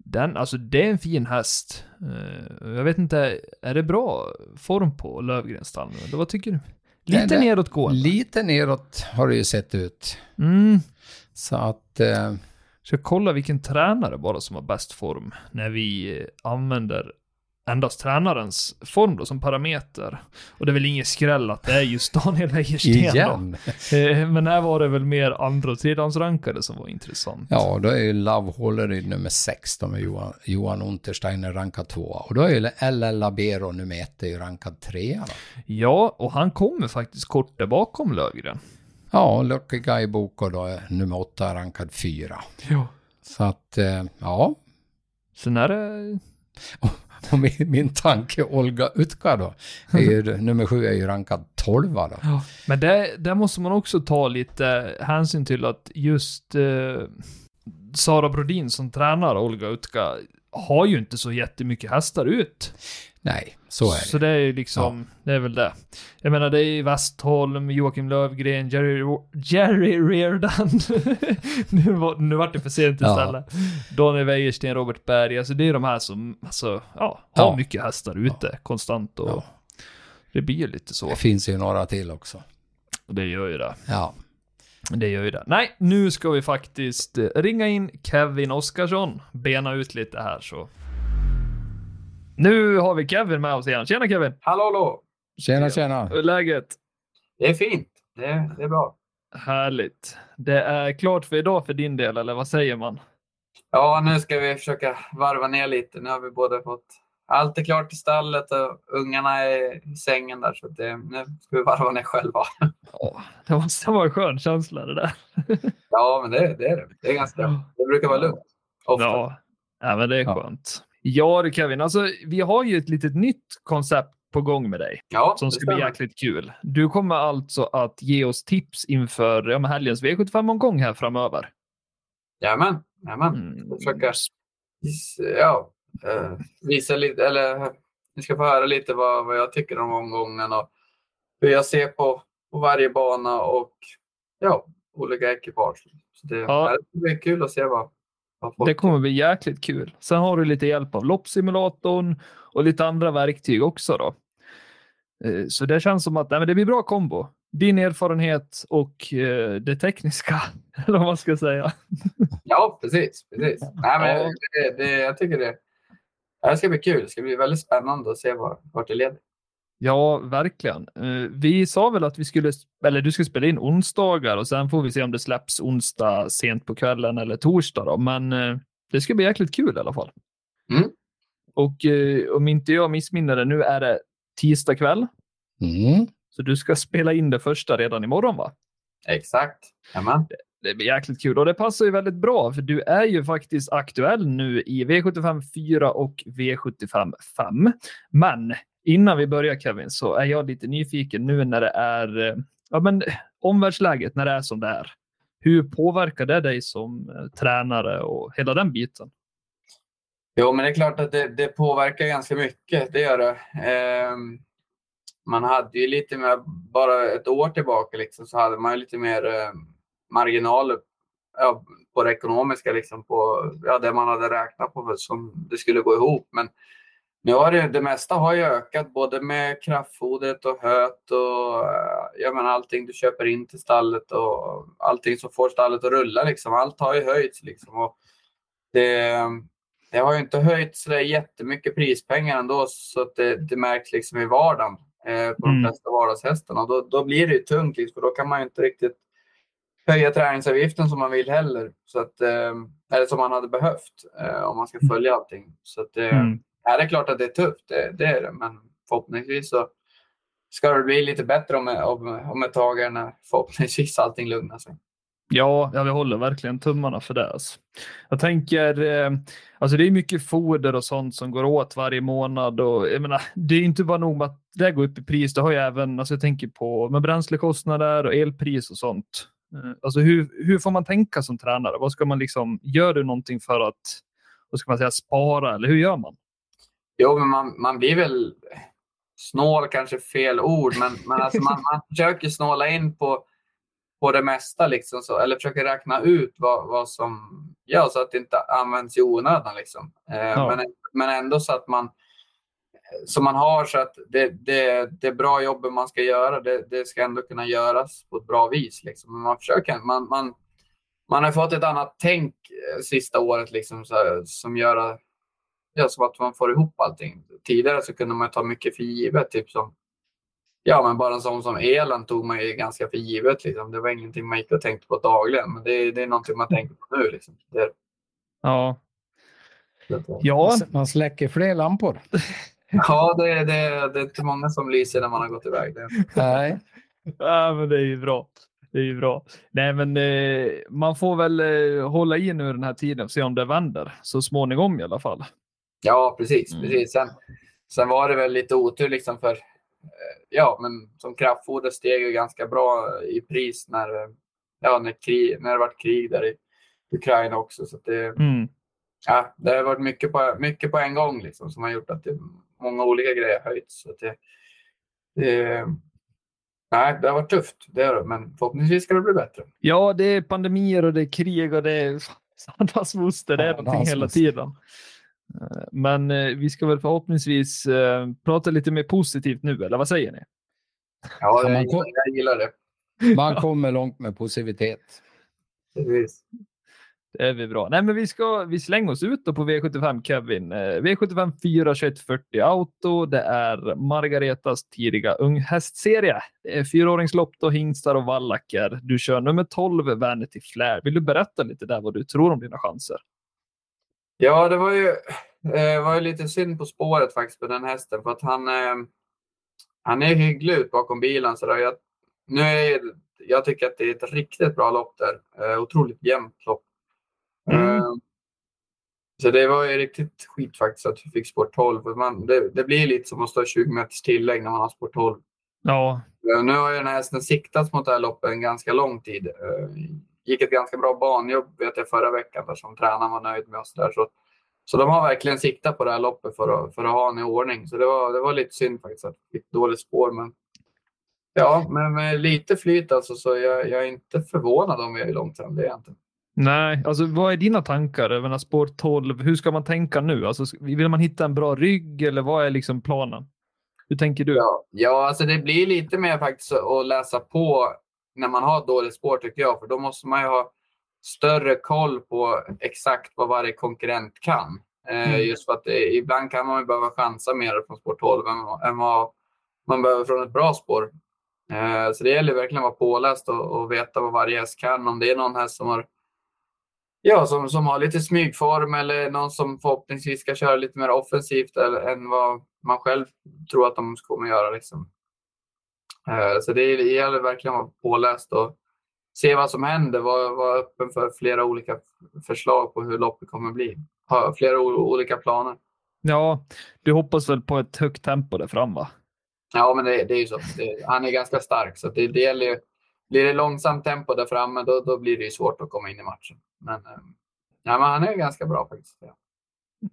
Den, alltså det är en fin häst. Eh, jag vet inte, är det bra form på Lövgrens stall nu? Vad tycker du? Lite det- nedåtgående. Lite neråt har det ju sett ut. Mm, Så att, eh, Ska kolla vilken tränare bara som har bäst form när vi eh, använder endast tränarens form då som parameter. Och det är väl ingen skräll att det är just Daniel Wäjersten då. Eh, Men här var det väl mer andra och tredjehandsrankade som var intressant. Ja, då är ju Love Hålleryd nummer 16 med Johan, Johan Untersteiner rankad tvåa. Och då är ju LL Labero nummer ett är ju rankad trea. Då. Ja, och han kommer faktiskt kort där bakom Lövgren. Ja, Lucky Guy Boko då är nummer åtta rankad fyra. Ja. Så att, eh, ja. Sen är det... Och min, min tanke Olga Utka då, är ju, nummer sju är ju rankad tolva då. Ja. Men det, där måste man också ta lite hänsyn till att just eh, Sara Brodin som tränar Olga Utka har ju inte så jättemycket hästar ut. Nej, så är det. Så det är ju liksom, det är väl det. Jag menar det är ju Westholm, Joakim Lövgren, Jerry, Jerry Reardon. nu, var, nu vart det för sent Ja. istället. Daniel Wäjersten, Robert Berg, alltså det är de här som, alltså, ja, har Ja. mycket hästar ute konstant och Ja. det blir ju lite så. Det finns ju några till också. Och det gör ju det. Ja. Det gör ju det. Nej, nu ska vi faktiskt eh, ringa in Kevin Oskarsson. Bena ut lite här så. Nu har vi Kevin med oss igen. Tjena Kevin! Hallå, hallå! Tjena, tjena. Hur är läget? Det är fint. Det är, det är bra. Härligt. Det är klart för idag för din del, eller vad säger man? Ja, nu ska vi försöka varva ner lite. Nu har vi både fått allt är klart i stallet och ungarna är i sängen där. Så det, nu ska vi varva ner själva. Ja, det måste vara en skön känsla det där. Ja, men det, det är det. Det är ganska Det brukar vara lugnt. Ofta. Ja, ja men det är skönt. Ja du Kevin, alltså vi har ju ett litet nytt koncept på gång med dig ja som ska bli jäkligt kul. Du kommer alltså att ge oss tips inför ja, men helgens V75-omgång här framöver. Jajamän, jajamän. Mm. Försöka ja, eh, visa lite, eller ni ska få höra lite vad, vad jag tycker om omgången och hur jag ser på, på varje bana och ja, olika ekipage. Så det, Ja. det blir kul att se vad, Det kommer bli jäkligt kul. Sen har du lite hjälp av loppsimulatorn och lite andra verktyg också då. Eh, Så det känns som att nej, det blir bra kombo. Din erfarenhet och eh, det tekniska, eller vad man ska säga. Ja, precis. precis. Nej, men Ja. det, det, jag tycker det, det ska bli kul. Det ska bli väldigt spännande att se var, vart det leder. Ja, verkligen. Eh, Vi sa väl att vi skulle, eller du ska spela in onsdagar och sen får vi se om det släpps onsdag sent på kvällen eller torsdag då. Men eh, det ska bli jäkligt kul i alla fall. Mm. Och eh, om inte jag missminner det, nu är det tisdag kväll. Mm. Så du ska spela in det första redan imorgon va? Exakt. Jajamän. Det blir jäkligt kul och det passar ju väldigt bra för du är ju faktiskt aktuell nu i V75 4 och V75 5. Men innan vi börjar Kevin så är jag lite nyfiken nu när det är eh, ja, men, omvärldsläget, när det är som det är. Hur påverkar det dig som eh, tränare och hela den biten? Jo, men det är klart att det, det påverkar ganska mycket. Det gör det. Ehm, man hade ju lite mer, bara ett år tillbaka liksom, så hade man ju lite mer eh, marginaler ja, på det ekonomiska, liksom, på ja, det man hade räknat på som det skulle gå ihop. Men nu har det, det mesta har ju ökat, både med kraftfodret och höet och eh, jag menar, allting du köper in till stallet och allting som får stallet att rulla. Liksom. Allt har ju höjts. Liksom, och det, det har ju inte höjt så jättemycket prispengar ändå så att det, det märks liksom i vardagen eh, på de Mm. flesta vardagshästarna. Då, då blir det ju tungt liksom, för då kan man ju inte riktigt höja träningsavgiften som man vill heller. Så att, eh, eller som man hade behövt eh, om man ska följa allting. Så att, eh, Mm. ja, det är klart att det är tufft, det, det är det. Men förhoppningsvis så ska det bli lite bättre om, om, om ett tag när förhoppningsvis allting lugnar sig. Ja, jag håller verkligen tummarna för det. Alltså. Jag tänker, eh, alltså det är mycket foder och sånt som går åt varje månad och jag menar, det är inte bara nog med att det går upp i pris. Det har ju även, alltså jag tänker på med bränslekostnader och elpris och sånt. Eh, alltså hur, hur får man tänka som tränare? Vad ska man liksom, gör du någonting för att, vad ska man säga, spara eller hur gör man? Jo, men man, man blir väl snål, kanske fel ord, men, men alltså man, man försöker snåla in på, på det mesta, liksom, så, eller försöker räkna ut vad, vad som gör så att det inte används i onödan. Liksom. Eh, Ja. men, men ändå så att man så man har så att det, det, det bra jobbet man ska göra, det, det ska ändå kunna göras på ett bra vis. Liksom. Man, försöker, man, man, man har fått ett annat tänk eh, sista året liksom, så här, som gör att, ja, som att man får ihop allting. Tidigare så kunde man ta mycket för givet. Typ som, ja, men bara en sån som elen tog man ju ganska för givet. Liksom. Det var ingenting man gick och tänkte på dagligen. Men det, det är någonting man tänker på nu. Liksom. Det, Ja. Ja, Man släcker fler lampor. ja det, det, det är inte många som lyser när man har gått iväg. Det. Nej. ja men det är ju bra. Det är ju bra. Nej, men eh, man får väl eh, hålla i nu den här tiden och se om det vänder så småningom i alla fall. Ja, precis. Mm. precis. Sen, sen var det väl lite otur liksom för, eh, ja, men som kraftfoder steg ju ganska bra i pris när, ja, när, krig, när det var krig där i Ukraina också. Så att det, Mm. ja, det har varit mycket på, mycket på en gång liksom, som har gjort att det, många olika grejer höjts. Så att det, det, nej, det har varit tufft, det det, men förhoppningsvis ska det bli bättre. Ja, det är pandemier och det är krig och det är sandans moster. Det är Ja, någonting hela tiden. Eh, Men eh, vi ska väl förhoppningsvis eh, prata lite mer positivt nu, eller vad säger ni? Ja, Ja, jag, gillar det. Man kommer långt med positivitet. Precis. Det är vi bra. Nej, men vi ska vi slänger oss ut då på V75 Kevin. Eh, V75 4 40 Auto. Det är Margaretas tidiga unghästserie. Det är fyraåringslopp då, hingstar och vallacker. Du kör nummer 12, Vanity Flair. Vill du berätta lite där vad du tror om dina chanser? Ja, det var ju, eh, var ju lite synd på spåret faktiskt på den hästen för att han, eh, han är hygglig ut bakom bilen. Så där. Jag, nu är, jag tycker att det är ett riktigt bra lopp där. Eh, otroligt jämnt lopp. Mm. Eh, så det var ju riktigt skit faktiskt att vi fick spår 12. För Man, det, det blir lite som att stå 20 meters tillägg när man har spår 12. Ja, Nu har ju den här hästen siktats mot det här loppet en ganska lång tid. Eh, Gick ett ganska bra banjobb vet jag, förra veckan där som tränaren var nöjd med. Så, där. Så, så de har verkligen siktat på det här loppet för att, för att ha en i ordning. Så det var, det var lite synd faktiskt att vi fick dåligt spår. Men ja, men med lite flyt alltså, så jag, jag är inte förvånad om vi är långt fram. Det är jag inte. Nej, alltså vad är dina tankar över spår 12? Hur ska man tänka nu? Alltså, vill man hitta en bra rygg eller vad är liksom planen? Hur tänker du? Ja, ja alltså det blir lite mer faktiskt att läsa på när man har dåligt spår tycker jag. För då måste man ju ha större koll på exakt vad varje konkurrent kan. Eh, Mm. Just för att det, ibland kan man ju behöva chansa mer från spår 12 än, än vad man behöver från ett bra spår. Eh, så det gäller verkligen att vara påläst och, och veta vad varje häst kan. Om det är någon häst som har Ja, som, som har lite smygform eller någon som förhoppningsvis ska köra lite mer offensivt eller, än vad man själv tror att de kommer göra. Liksom. Eh, Så det gäller verkligen att vara påläst och se vad som händer. Vara vara öppen för flera olika förslag på hur loppet kommer bli. Ha flera olika planer. Ja, du hoppas väl på ett högt tempo där fram va? Ja, men det, det är ju så. Det, han är ganska stark så det, det gäller ju. Blir det långsamt tempo där framme då, då blir det ju svårt att komma in i matchen. Men, eh, ja, men han är ganska bra faktiskt. Ja.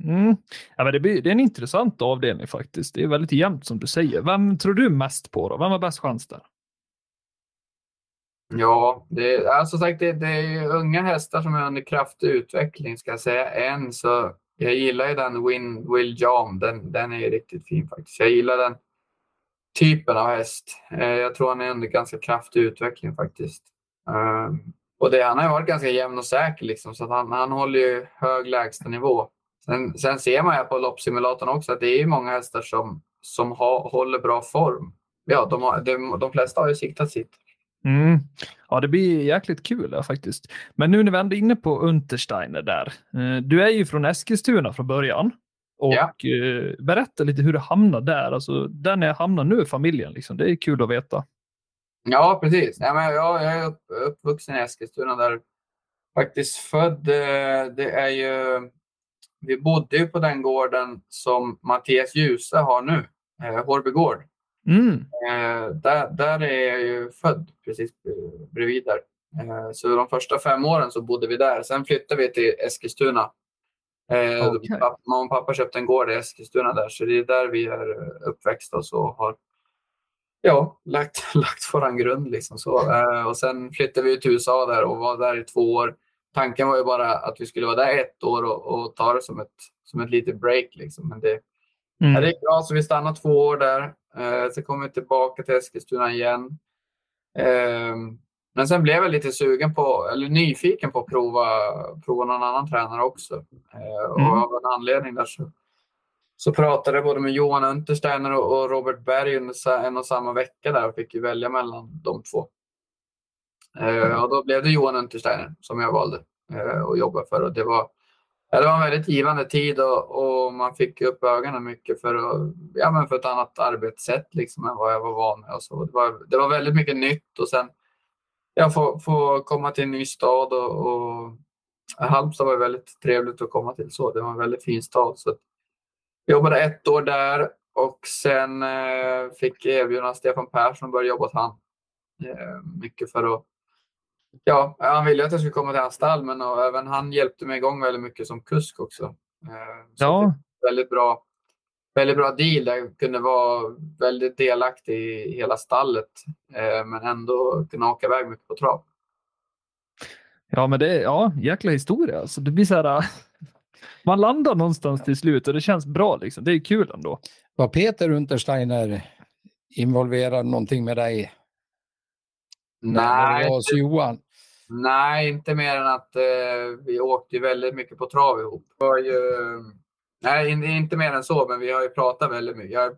Mm. Ja, men det, blir, det är en intressant avdelning faktiskt. Det är väldigt jämnt som du säger. Vem tror du mest på då? Vem har bäst chans där? Ja, det är, alltså sagt, det, det är unga hästar som är under kraftig utveckling ska jag säga. En så jag gillar ju den Win Will Jam. Den, den är ju riktigt fin faktiskt. Jag gillar den typen av häst. Eh, jag tror han är under ganska kraftig utveckling faktiskt. Och det, han har ju varit ganska jämn och säker liksom, så han, han håller ju hög lägstanivå. Sen, sen ser man ju på loppsimulatorn också att det är många hästar som, som har, håller bra form. Ja, de, har, de, de flesta har ju siktat sitt. Mm. Ja, det blir jäkligt kul ja, faktiskt. Men nu när vi ändå är inne på Untersteiner där. Eh, du är ju från Eskilstuna från början. Och Ja. eh, berätta lite hur du hamnade där. Alltså, där ni hamnar nu, familjen. Liksom. Det är kul att veta. Ja, precis. Ja, men jag, jag är upp, uppvuxen i Eskilstuna där faktiskt född. eh, Det är ju, vi bodde ju på den gården som Mattias Djuse har nu, eh, Hårby gård. Mm. Eh, där, där är jag ju född, precis bredvid där. Så de första fem åren så bodde vi där. Sen flyttade vi till Eskilstuna. Pappa, mamma och pappa köpte en gård i Eskilstuna där, så det är där vi är uppväxta och så har ja, lagt, lagt våran grund. Liksom så. Eh, och sen flyttade vi till USA där och var där i två år. Tanken var ju bara att vi skulle vara där ett år och, och ta det som ett, som ett litet break. Liksom. Men det, Mm. Ja, det gick bra, så vi stannade två år där. Eh, sen kom vi tillbaka till Eskilstuna igen. Eh, men sen blev jag lite sugen på, eller nyfiken på att prova, prova någon annan tränare också. Eh, och Mm. av en anledning där så, så pratade jag både med Johan Untersteiner och, Robert Berg under en och samma vecka där och fick välja mellan de två. Eh, och då blev det Johan Untersteiner som jag valde eh, att jobba för. Och det, var, ja, det var en väldigt givande tid och, och man fick upp ögonen mycket för, att, ja, men för ett annat arbetssätt liksom, än vad jag var van med. Och så. Det, var, det var väldigt mycket nytt och sen ja, få, få komma till en ny stad och, och Halmstad var väldigt trevligt att komma till. så Det var en väldigt fin stad. Så att jobbade ett år där och sen eh, fick erbjudande Stefan Persson att börja jobba åt han. Eh, mycket för att Ja, han ville att jag skulle komma till hans stall, men och även han hjälpte mig igång väldigt mycket som kusk också. Eh, Ja. väldigt bra, väldigt bra deal där jag kunde vara väldigt delaktig i hela stallet, eh, men ändå kunna åka iväg mycket på trav. Ja, men det är ja, jäkla historia. Alltså, det blir så här. Man landar någonstans till slut och det känns bra. Liksom. Det är kul ändå. Var Peter Untersteiner involverad någonting med dig? När Nej, det var hos Johan? Nej, inte mer än att eh, vi åkte ju väldigt mycket på trav ihop. Det var ju, nej, in- inte mer än så, men vi har ju pratat väldigt mycket. Jag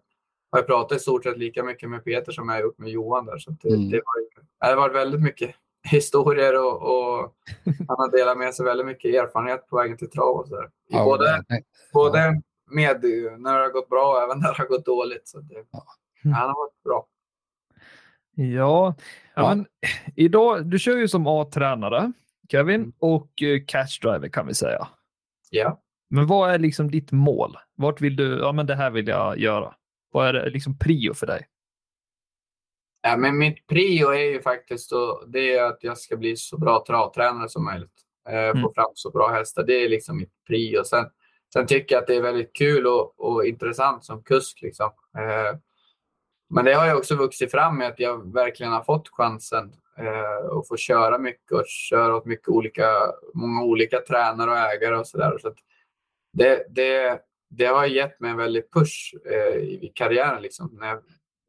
har ju pratat i stort sett lika mycket med Peter som jag har gjort med Johan där. Så det, Mm. det, var ju, det har varit väldigt mycket historier och, och han har delat med sig väldigt mycket erfarenhet på vägen till trav och så där. Ja, både nej. både med när det har gått bra och även när det har gått dåligt. Så det, Ja. Han har varit bra. Ja, ja. Men, idag, du kör ju som A-tränare, Kevin, Mm. och eh, catch driver kan vi säga. Ja. Men vad är liksom ditt mål? Vart vill du, ja men det här vill jag göra. Vad är det liksom prio för dig? Ja, men mitt prio är ju faktiskt då, det är att jag ska bli så bra travtränare som möjligt. Eh, Mm. Få fram så bra hästar. Det är liksom mitt prio. Sen, sen tycker jag att det är väldigt kul och, och intressant som kusk. Liksom. Eh, men det har ju också vuxit fram med att jag verkligen har fått chansen eh, att få köra mycket och köra åt mycket olika, många olika tränare och ägare och sådär. Så det, det, det har gett mig en väldig push eh, i karriären liksom, när jag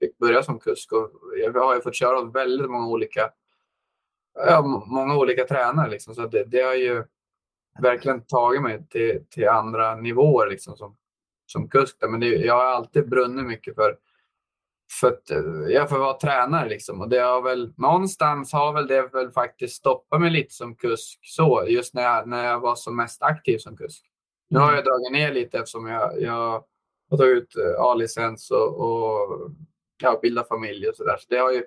fick börja som kusk. Och jag har ju fått köra åt väldigt många olika, ja, må- många olika tränare. Liksom, så det, det har ju verkligen tagit mig till, till andra nivåer liksom, som, som kusk. Men det, jag har alltid brunnit mycket för för att jag får vara tränare liksom. Och det har väl, någonstans har väl det väl faktiskt stoppat mig lite som kusk så, just när jag, när jag var som mest aktiv som kusk. Nu har jag dragit ner lite eftersom jag, jag har tagit ut eh, A-licens och, och ja, bilda familj och sådär. Så det har ju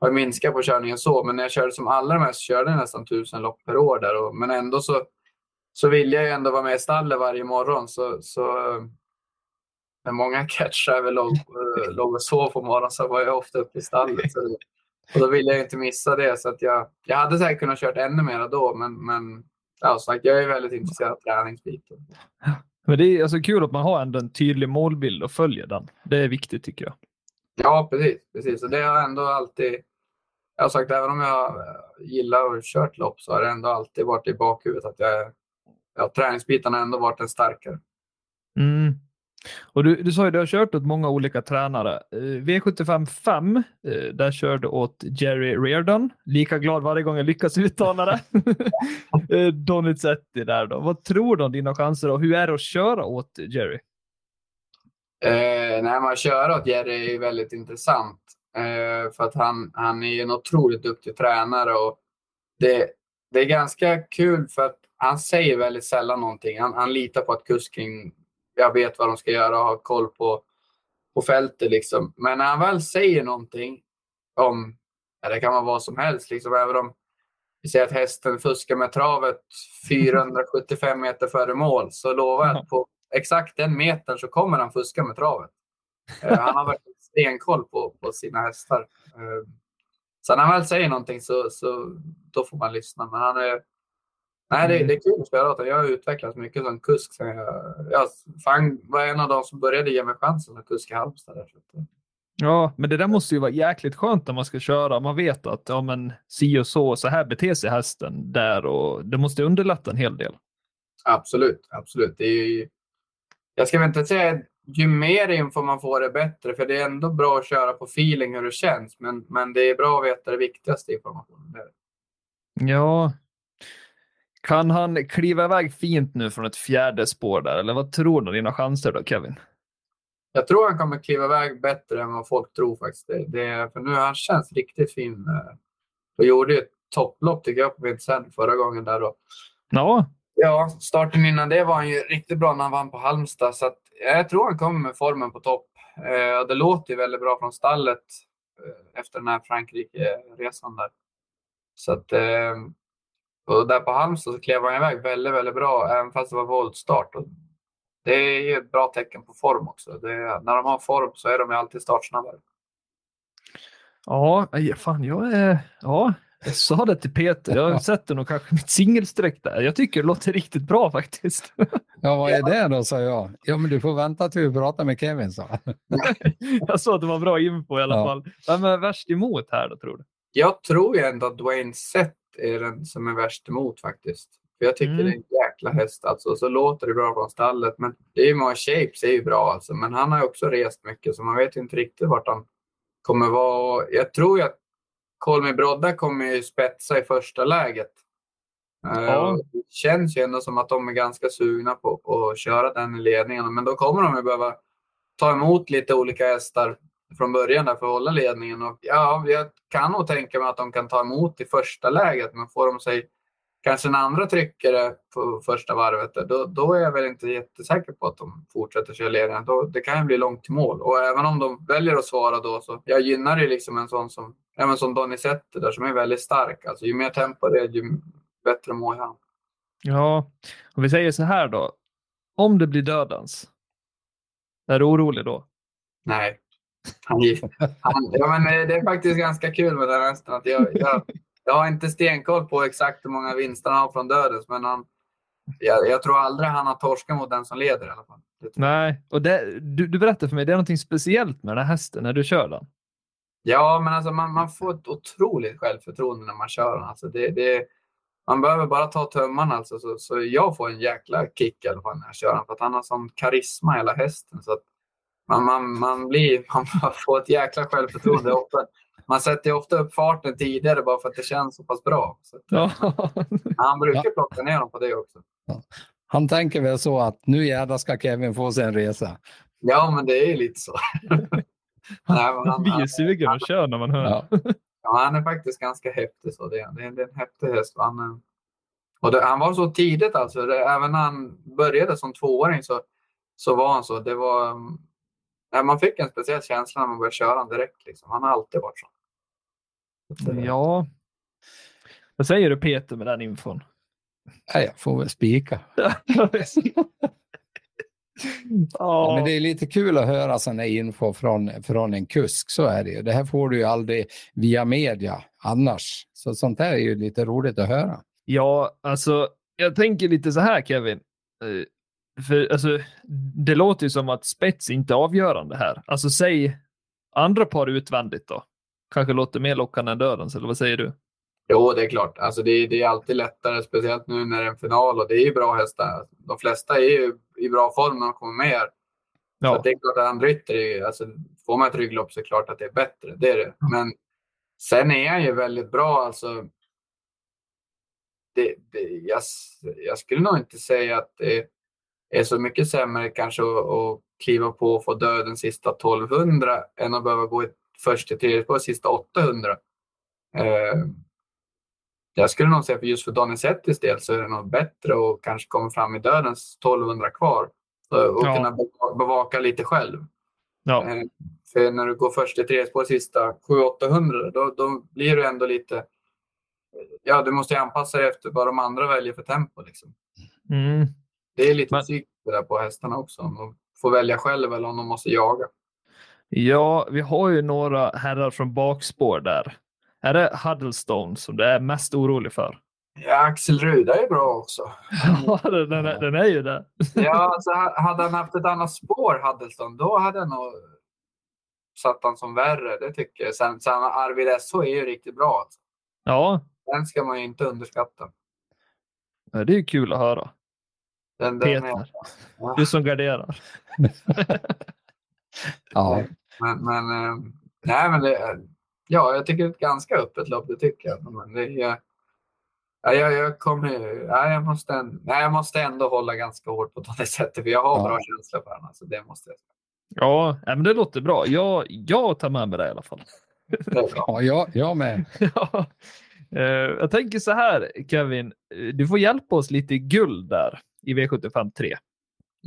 har minskat på körningen så. Men när jag körde som allra mest körde jag nästan tusen lopp per år där. Och, men ändå så, så vill jag ju ändå vara med i stallet varje morgon. Så, så när många catchar låg, eh, låg och sov på morgonen så var jag ofta uppe i stallet. Så och då ville jag inte missa det. Så att jag, jag hade säkert kunnat kört ännu mer då, men, men ja, sagt, jag är väldigt intresserad av träningsbiten. Men det är alltså kul att man har ändå en tydlig målbild och följer den. Det är viktigt tycker jag. Ja, precis. precis. Och det har ändå alltid... Jag har sagt, även om jag gillar att kört lopp så har det ändå alltid varit i bakhuvudet att jag, ja, träningsbitarna har ändå varit den starkare. Mm. Och du, du sa ju att du har kört åt många olika tränare. Eh, V75 5, eh, där körde åt Jerry Reardon. Lika glad varje gång jag lyckas uttala det. Eh, Donizetti där då. Vad tror du om dina chanser och hur är det att köra åt Jerry? Eh, när man kör åt Jerry är väldigt intressant. Eh, för att han, han är en otroligt duktig tränare. Och det, det är ganska kul för att han säger väldigt sällan någonting. Han, han litar på att kusken jag vet vad de ska göra och har koll på, på fältet. Liksom. Men när han väl säger någonting om, ja, det kan vara vad som helst, liksom, även om vi säger att hästen fuskar med travet 475 meter före mål, så lovar jag att på exakt den metern så kommer han fuska med travet. Eh, han har verkligen stenkoll på, på sina hästar. Eh, så när han väl säger någonting så, så då får man lyssna. Men han är, nej, det, det är kul att spela åt. Jag har utvecklats mycket som kusk. Sen jag, jag fan, var en av de som började ge mig chansen som kusk i Halmstad. Där, Ja, men det där måste ju vara jäkligt skönt när man ska köra. Man vet att ja, men si och så, så här beter sig hästen där och det måste underlätta en hel del. Absolut, absolut. Det är ju, jag ska väl inte säga ju mer info man får är bättre, för det är ändå bra att köra på feeling hur det känns. Men, men det är bra att veta det viktigaste informationen. Det det. Ja. Kan han kliva iväg fint nu från ett fjärde spår där? Eller vad tror du dina chanser då, Kevin? Jag tror han kommer kliva iväg bättre än vad folk tror faktiskt. Det, det, för nu han känns riktigt fin. Och gjorde ett topplopp tycker jag på Vincennes förra gången där. Då. Ja. Ja, starten innan det var han ju riktigt bra när han vann på Halmstad. Så att, jag tror han kommer med formen på topp. Eh, det låter ju väldigt bra från stallet eh, efter den här Frankrike-resan där. Så att, eh, och där på Halmstad så klev han iväg väldigt, väldigt bra, även fast det var voltstart. Och det är ju ett bra tecken på form också. Det, när de har form så är de ju alltid startsnabbare. Ja, eh, fan jag är... Ja, jag sa det till Peter. Jag har sett det nog kanske mitt singelsträck där. Jag tycker det låter riktigt bra faktiskt. Ja, vad är det då, sa jag. Ja, men du får vänta till vi pratar med Kevin, sa Jag sa att det var bra info i alla Ja. fall. Vem är värst emot här då, tror du? Jag tror ju ändå att Dwayne Sett är den som är värst emot faktiskt. För jag tycker Mm. det är en jäkla häst alltså. Så låter det bra från stallet. Men det är ju många shapes är ju bra alltså. Men han har ju också rest mycket så man vet ju inte riktigt vart han kommer vara. Jag tror ju att Kolmi Brodda kommer ju spetsa i första läget. Eh, Ja. Det känns ju ändå som att de är ganska sugna på, på att köra den i ledningen. Men då kommer de ju behöva ta emot lite olika hästar från början där för att hålla ledningen. Och ja, jag kan nog tänka mig att de kan ta emot i första läget, men får de sig kanske en andra tryckare på första varvet, då, då är jag väl inte jättesäker på att de fortsätter köra ledningen. Då, det kan ju bli långt till mål. Och även om de väljer att svara då, så jag gynnar ju liksom en sån som, även som Donizetti där, som är väldigt stark. Alltså, ju mer tempo det är, ju bättre mår han. Ja, om vi säger så här då. Om det blir dödens, är du orolig då? Nej. Han, han, ja, men eh, det är faktiskt ganska kul med den hästen. Att jag, jag, jag har inte stenkoll på exakt hur många vinster han har från dödens, men han, jag, jag tror aldrig han har torskat mot den som leder i alla fall. Nej, och det, du, du berättade för mig, det är något speciellt med den här hästen när du kör den. Ja, men alltså man, man får ett otroligt självförtroende när man kör den. Alltså det, det, man behöver bara ta tömmarna alltså, så, så jag får en jäkla kick i alla fall när jag kör den. För att han har sån karisma hela hästen. Så att man, man, man, blir, man får ett jäkla självförtroende. Ofta, man sätter ju ofta upp farten tidigare bara för att det känns så pass bra. Så att, Ja. Han brukar plocka ner dem på det också. Han tänker väl så att nu jävlar ska Kevin få sig en resa. Ja, men det är ju lite så. Nej, han, blir ju han, sugen att köra när man hör. Ja. ja, han är faktiskt ganska häftig. Så det, är- det, är- en häftig häst. och Han, och det, han var så tidigt alltså. Det, även när han började som tvååring så, så var han så. Det var, mm, ja, man fick en speciell känsla när man började köra honom direkt. Liksom. Han har alltid varit så. Ja. Vad säger du Peter med den infon? Nej, jag får väl spika. ja, Ja, men det är lite kul att höra sån här info från, från en kusk, så är det ju. Det här får du ju aldrig via media annars. Så sånt här är ju lite roligt att höra. Ja, alltså jag tänker lite så här Kevin. Eh, För alltså, det låter ju som att spets inte är avgörande här. Alltså säg andra par utvändigt då. Kanske låter mer lockande än dödens, eller vad säger du? Jo, det är klart. Alltså det, är- det är alltid lättare, speciellt nu när det är en final och det är ju bra hästar. De flesta är ju i bra form när de kommer med. Så Ja, att det är klart att är ju- alltså, får man ett rygglopp så är det klart att det är bättre. Det är det. Men sen är han ju väldigt bra. Alltså, det, det, jag, jag skulle nog inte säga att det är så mycket sämre kanske att, att kliva på och få döden sista 1200 än att behöva gå i först till tredje på sista 800. Eh, jag skulle nog säga för just för Donizettis del så är det nog bättre att kanske komma fram i dödens 1200 kvar så- och Ja. kunna beva- bevaka lite själv. ja, Eh, För när du går först till tredje spår sista 700-800 då, då blir du ändå lite... Ja, du måste anpassa dig efter vad de andra väljer för tempo. Liksom. mm. Det är lite Men- psykiskt där på hästarna också. Om de får välja själv eller om de måste jaga. Ja, vi har ju några herrar från bakspår där. Är det Huddlestone som du är mest orolig för? Ja, Axel Ruda är bra också. Ja, den, den, är- den är ju det. Ja, alltså, ha- hade han haft ett annat spår, Huddleston, då hade han nog satt han som värre. Det tycker jag. Sen, sen Arvid SH är ju riktigt bra. Alltså. Ja, Den ska man ju inte underskatta. det är ju kul att höra. Den, den är, Peter, Ja. du som garderar. Ja, Men, men, eh, nej, men det, ja, jag tycker det är ett ganska öppet lopp, det tycker jag. Men det är, Ja, jag, jag, kommer, ja, jag, måste, ändå, nej, jag måste ändå hålla ganska hårt på det sättet, för jag har Ja. bra känsla för honom. Så det måste jag Ja, men det låter bra. Jag, jag tar med mig det i alla fall. Ja, jag, jag med. Ja. Eh, jag tänker så här, Kevin. eh, Du får hjälpa oss lite i guld där i V75 3.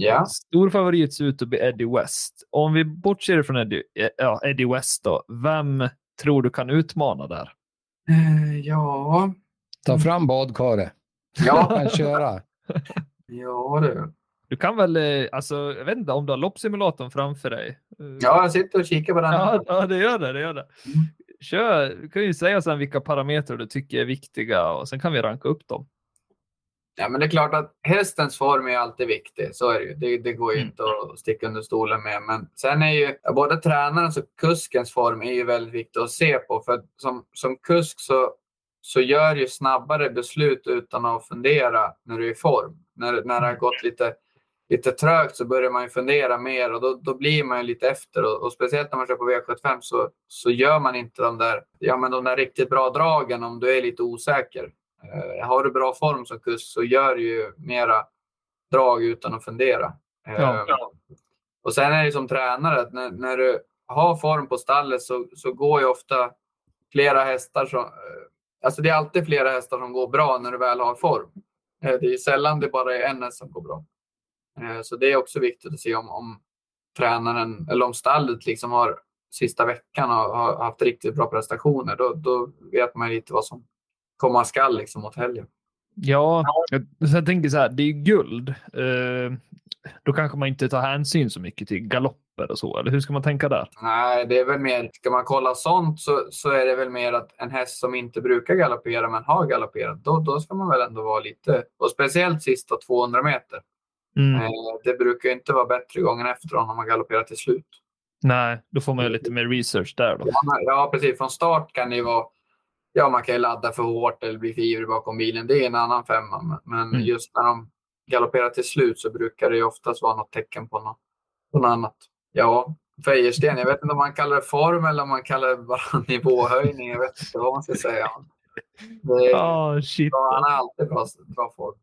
Ja. Stor favorit ser ut att bli Eddie West. Om vi bortser från Eddie, eh, ja, Eddie West då, vem tror du kan utmana där? Eh, ja. Ta fram badkaret. Ja, Kan köra. ja du. Du kan väl, eh, alltså, jag vet inte om du har loppsimulatorn framför dig? Ja, jag sitter och kikar på den. Ja, ja, det gör det. det, gör det. Kör, du kan ju säga sen vilka parametrar du tycker är viktiga och sen kan vi ranka upp dem. Ja, men det är klart att hästens form är alltid viktig. Så är det ju. Det, det går ju Mm. inte att sticka under stolen med. Men sen är ju både tränarens och kuskens form är ju väldigt viktig att se på. För som, som kusk så, så gör ju snabbare beslut utan att fundera när du är i form. När, när det har gått lite, lite trögt så börjar man ju fundera mer och då, då blir man ju lite efter. Och, och speciellt när man kör på V75 så, så gör man inte de där, ja, men de där riktigt bra dragen om du är lite osäker. Eh, har du bra form som kusk så gör du ju mera drag utan att fundera. Eh, Ja. Och sen är det som tränare att när, när du har form på stallet så, så går ju ofta flera hästar som... eh, Alltså det är alltid flera hästar som går bra när du väl har form. Eh, Det är sällan det bara är en häst som går bra. Eh, Så det är också viktigt att se om, om tränaren eller om stallet liksom har sista veckan har, har haft riktigt bra prestationer. Då, då vet man lite vad som komma skall liksom mot helgen. Ja, jag, så jag tänker så här, det är guld. Eh, då kanske man inte tar hänsyn så mycket till galopper och så, eller hur ska man tänka där? Nej, det är väl mer, ska man kolla sånt så, så är det väl mer att en häst som inte brukar galoppera men har galopperat, då, då ska man väl ändå vara lite, och speciellt sista 200 meter. Mm. Eh, det brukar ju inte vara bättre gången efter om man galopperar till slut. Nej, då får man ju lite mer research där då. Ja, ja, precis. Från start kan det ju vara, ja man kan ju ladda för hårt eller bli för ivrig bakom bilen. Det är en annan femma. Men- Mm. just när de galopperar till slut så brukar det ju oftast vara något tecken på något, på något annat. Ja, Fejersten, jag vet inte om man kallar det form eller om man kallar det bara nivåhöjning. Jag vet inte vad man ska säga. Det, Ja, shit. Han har alltid bra, bra form.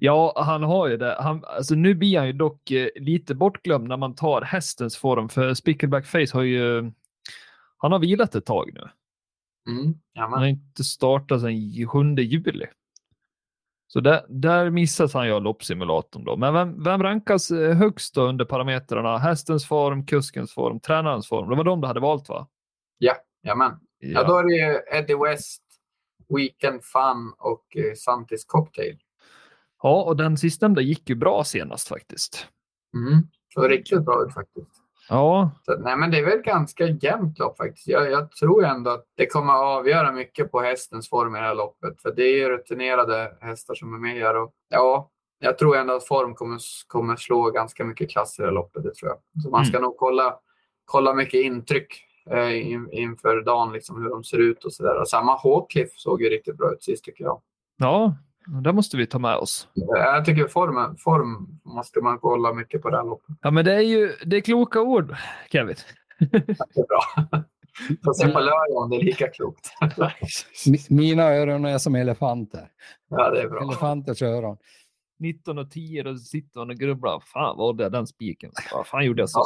Ja, han har ju det. Han, alltså, nu blir han ju dock eh, lite bortglömd när man tar hästens form, för Spickleback Face har ju... Han har vilat ett tag nu. Mm. Ja, Han har inte startat sedan 7 juli. Så där, där missas han ju loppsimulatorn då. Men vem, vem rankas eh, högst då under parametrarna? Hästens form, kuskens form, tränarens form. Det var de du hade valt va? ja, ja, men. ja, då är det ju Eddie West, Weekend Fun och eh, Santis Cocktail. ja, och den sistnämnda gick ju bra senast faktiskt. Mm. Så riktigt bra ut faktiskt. Ja, Så, nej, men det är väl ett ganska jämnt lopp faktiskt. Jag, jag tror ändå att det kommer att avgöra mycket på hästens form i det här loppet. För det är ju rutinerade hästar som är med här. Och, ja, jag tror ändå att form kommer, kommer slå ganska mycket klass i det här loppet. Det tror jag. Så man ska nog kolla, kolla mycket intryck eh, in, inför dagen, liksom, hur de ser ut och sådär. Och Samma Hawcliff såg ju riktigt bra ut sist tycker jag. ja, det måste vi ta med oss. Jag tycker formen, form måste man kolla mycket på det här loppet. Ja, men det är ju det är kloka ord, Kevin. Det är bra. Får se på lördag om det är lika klokt. Mi- Mina öron är som elefanter. Ja, det är bra. Elefanters öron. 19 och 10 då sitter man och grubblar. Fan, vad det den spiken? Vad fan gjorde jag så?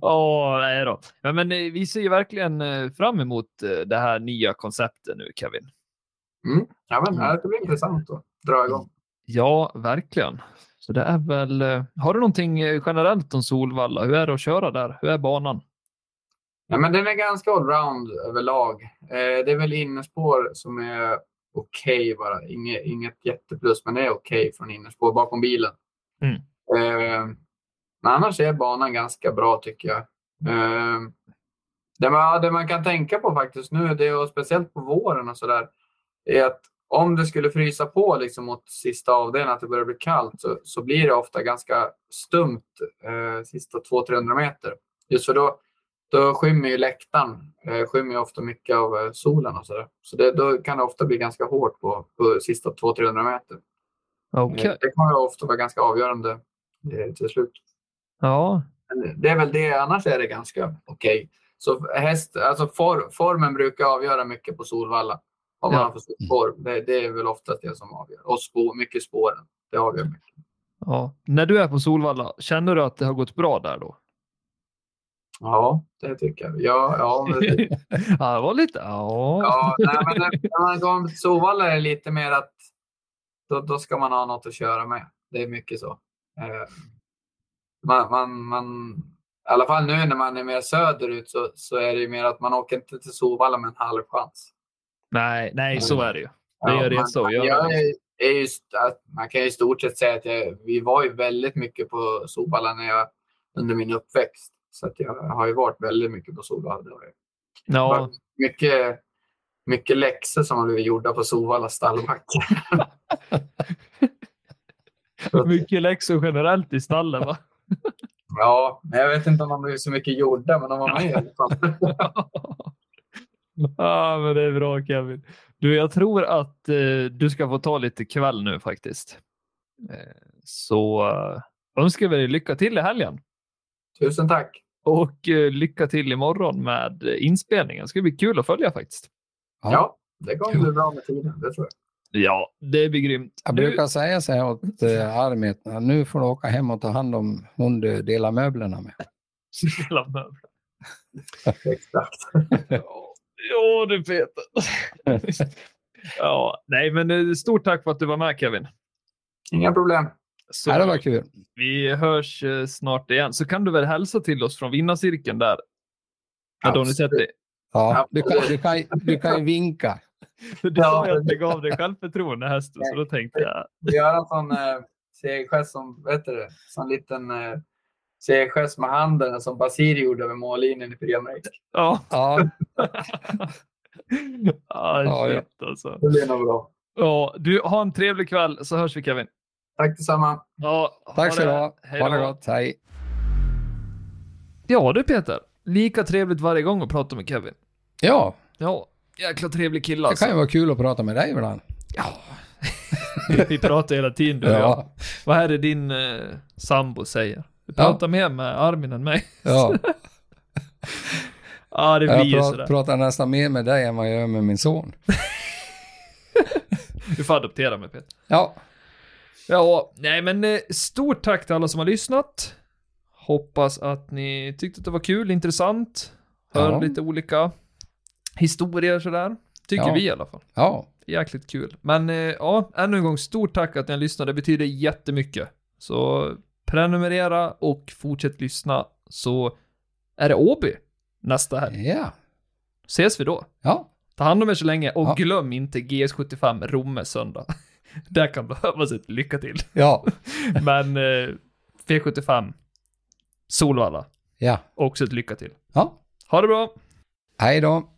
Åh, nej då. Ja, men eh, vi ser ju verkligen eh, fram emot eh, det här nya konceptet nu, Kevin. Mm. Ja, men ja, det blir intressant att dra igång. Ja, verkligen. Så det är väl. eh, Har du någonting eh, generellt om Solvalla? Hur är det att köra där? Hur är banan? Ja, men den är ganska allround överlag. Eh, det är väl innespår som är okej bara. Inget, inget jätteplus, men det är okej från innespår bakom bilen. Mm. Eh, men annars är banan ganska bra tycker jag. Eh, det, man, det man kan tänka på faktiskt nu, det är, och speciellt på våren och sådär, är att om det skulle frysa på liksom mot sista avdelningen, att det börjar bli kallt, så, så blir det ofta ganska stumt eh, sista 200-300 meter. Just för då, då skymmer ju läktaren eh, skymmer ofta mycket av eh, solen och sådär. Så det, då kan det ofta bli ganska hårt på, på sista 200-300 meter. Okej. Eh, Det ju ofta vara ganska avgörande eh, till slut. Ja, Men det är väl det, annars är det ganska okej. Så häst, alltså for, formen brukar avgöra mycket på Solvalla. Om man Ja. har för spår. Det, det är väl oftast det som avgör. Och spår, mycket spåren. Det avgör mycket. Ja. När du är på Solvalla, känner du att det har gått bra där då? Ja, det tycker jag. Ja, ja, men det, Ja, det var lite... Ja. ja nej, men när- när man går till Solvalla är det lite mer att då, då ska man ha något att köra med. Det är mycket så. Eh, Man, man, man, I alla fall nu när man är mer söderut så, så är det ju mer att man åker inte till Solvalla med en halv chans. Nej, nej, så är det ju. Det gör det man, så. jag det. är, är ju, st- att man kan ju i stort sett säga att jag, vi var ju väldigt mycket på Solvalla när jag, under min uppväxt. Så att jag har ju varit väldigt mycket på Solvalla. Jag. Ja, Mycket, mycket läxor som har blivit gjorda på Solvalla stallbacke. mycket läxor generellt i stallen va? ja, men jag vet inte om de blivit så mycket gjorda, men de var med i alla fall. Ja, men det är bra Kevin. Du, jag tror att eh, du ska få ta lite kväll nu faktiskt. Eh, så eh, önskar vi dig lycka till i helgen Tusen tack. och eh, lycka till imorgon med eh, inspelningen. Det ska bli kul att följa faktiskt. Ja. Ja, det kommer bli bra med tiden. Det tror jag. Ja, det blir grymt. Jag Du- brukar säga så här åt uh, Armit, "Ja, nu får du åka hem och ta hand om hon du delar möblerna med. Hela möbeln. Exakt. Ja, du Peter. ja, nej, men eh, stort tack för att du var med Kevin. Inga problem. Så det var kul. vi hörs eh, snart igen. Så kan du väl hälsa till oss från vinnarcirkeln där. Donizetti. Ja, du, kan, du, kan, du kan ju vinka. Du sa ju att det gav dig självförtroende hästen, så då tänkte jag. Vi gör en sån eh, segergest som, vet du det, sån liten eh, segergest med handen som Basir gjorde över mållinjen i Premier Ja, Ja, ah, Ja, ja. shit alltså. Det blir nog bra. Ja, du, ha en trevlig kväll så hörs vi Kevin. Tack detsamma. Ja, tack så du det. ha. Hej Ha det gott. Hej. Ja du Peter, lika trevligt varje gång att prata med Kevin. Ja, Ja, jäkla trevlig kille det alltså. kan ju vara kul att prata med dig ibland. Ja. vi pratar hela tiden du och jag. Ja, Vad är det din eh, sambo säger? Du Ja. pratar mer med Armin än mig. ja. Ja, det blir Jag ju sådär. pratar nästan mer med dig än vad jag gör med min son. Du får adoptera mig Peter. Ja, Ja, nej men eh, stort tack till alla som har lyssnat. Hoppas att ni tyckte att det var kul, intressant. Hör Ja. lite olika historier sådär. Tycker Ja. vi i alla fall. ja, Jäkligt kul. Men eh, ja, ännu en gång stort tack att ni har lyssnat. Det betyder jättemycket. Så prenumerera och fortsätt lyssna så är det Åby nästa helg. ja, Ses vi då. ja. Ta hand om er så länge och Ja. glöm inte GS75 Romme söndag. Där kan behövas ett lycka till. ja. Men eh, V75 Solvalla, ja. också ett lycka till. ja. Ha det bra! Hej då.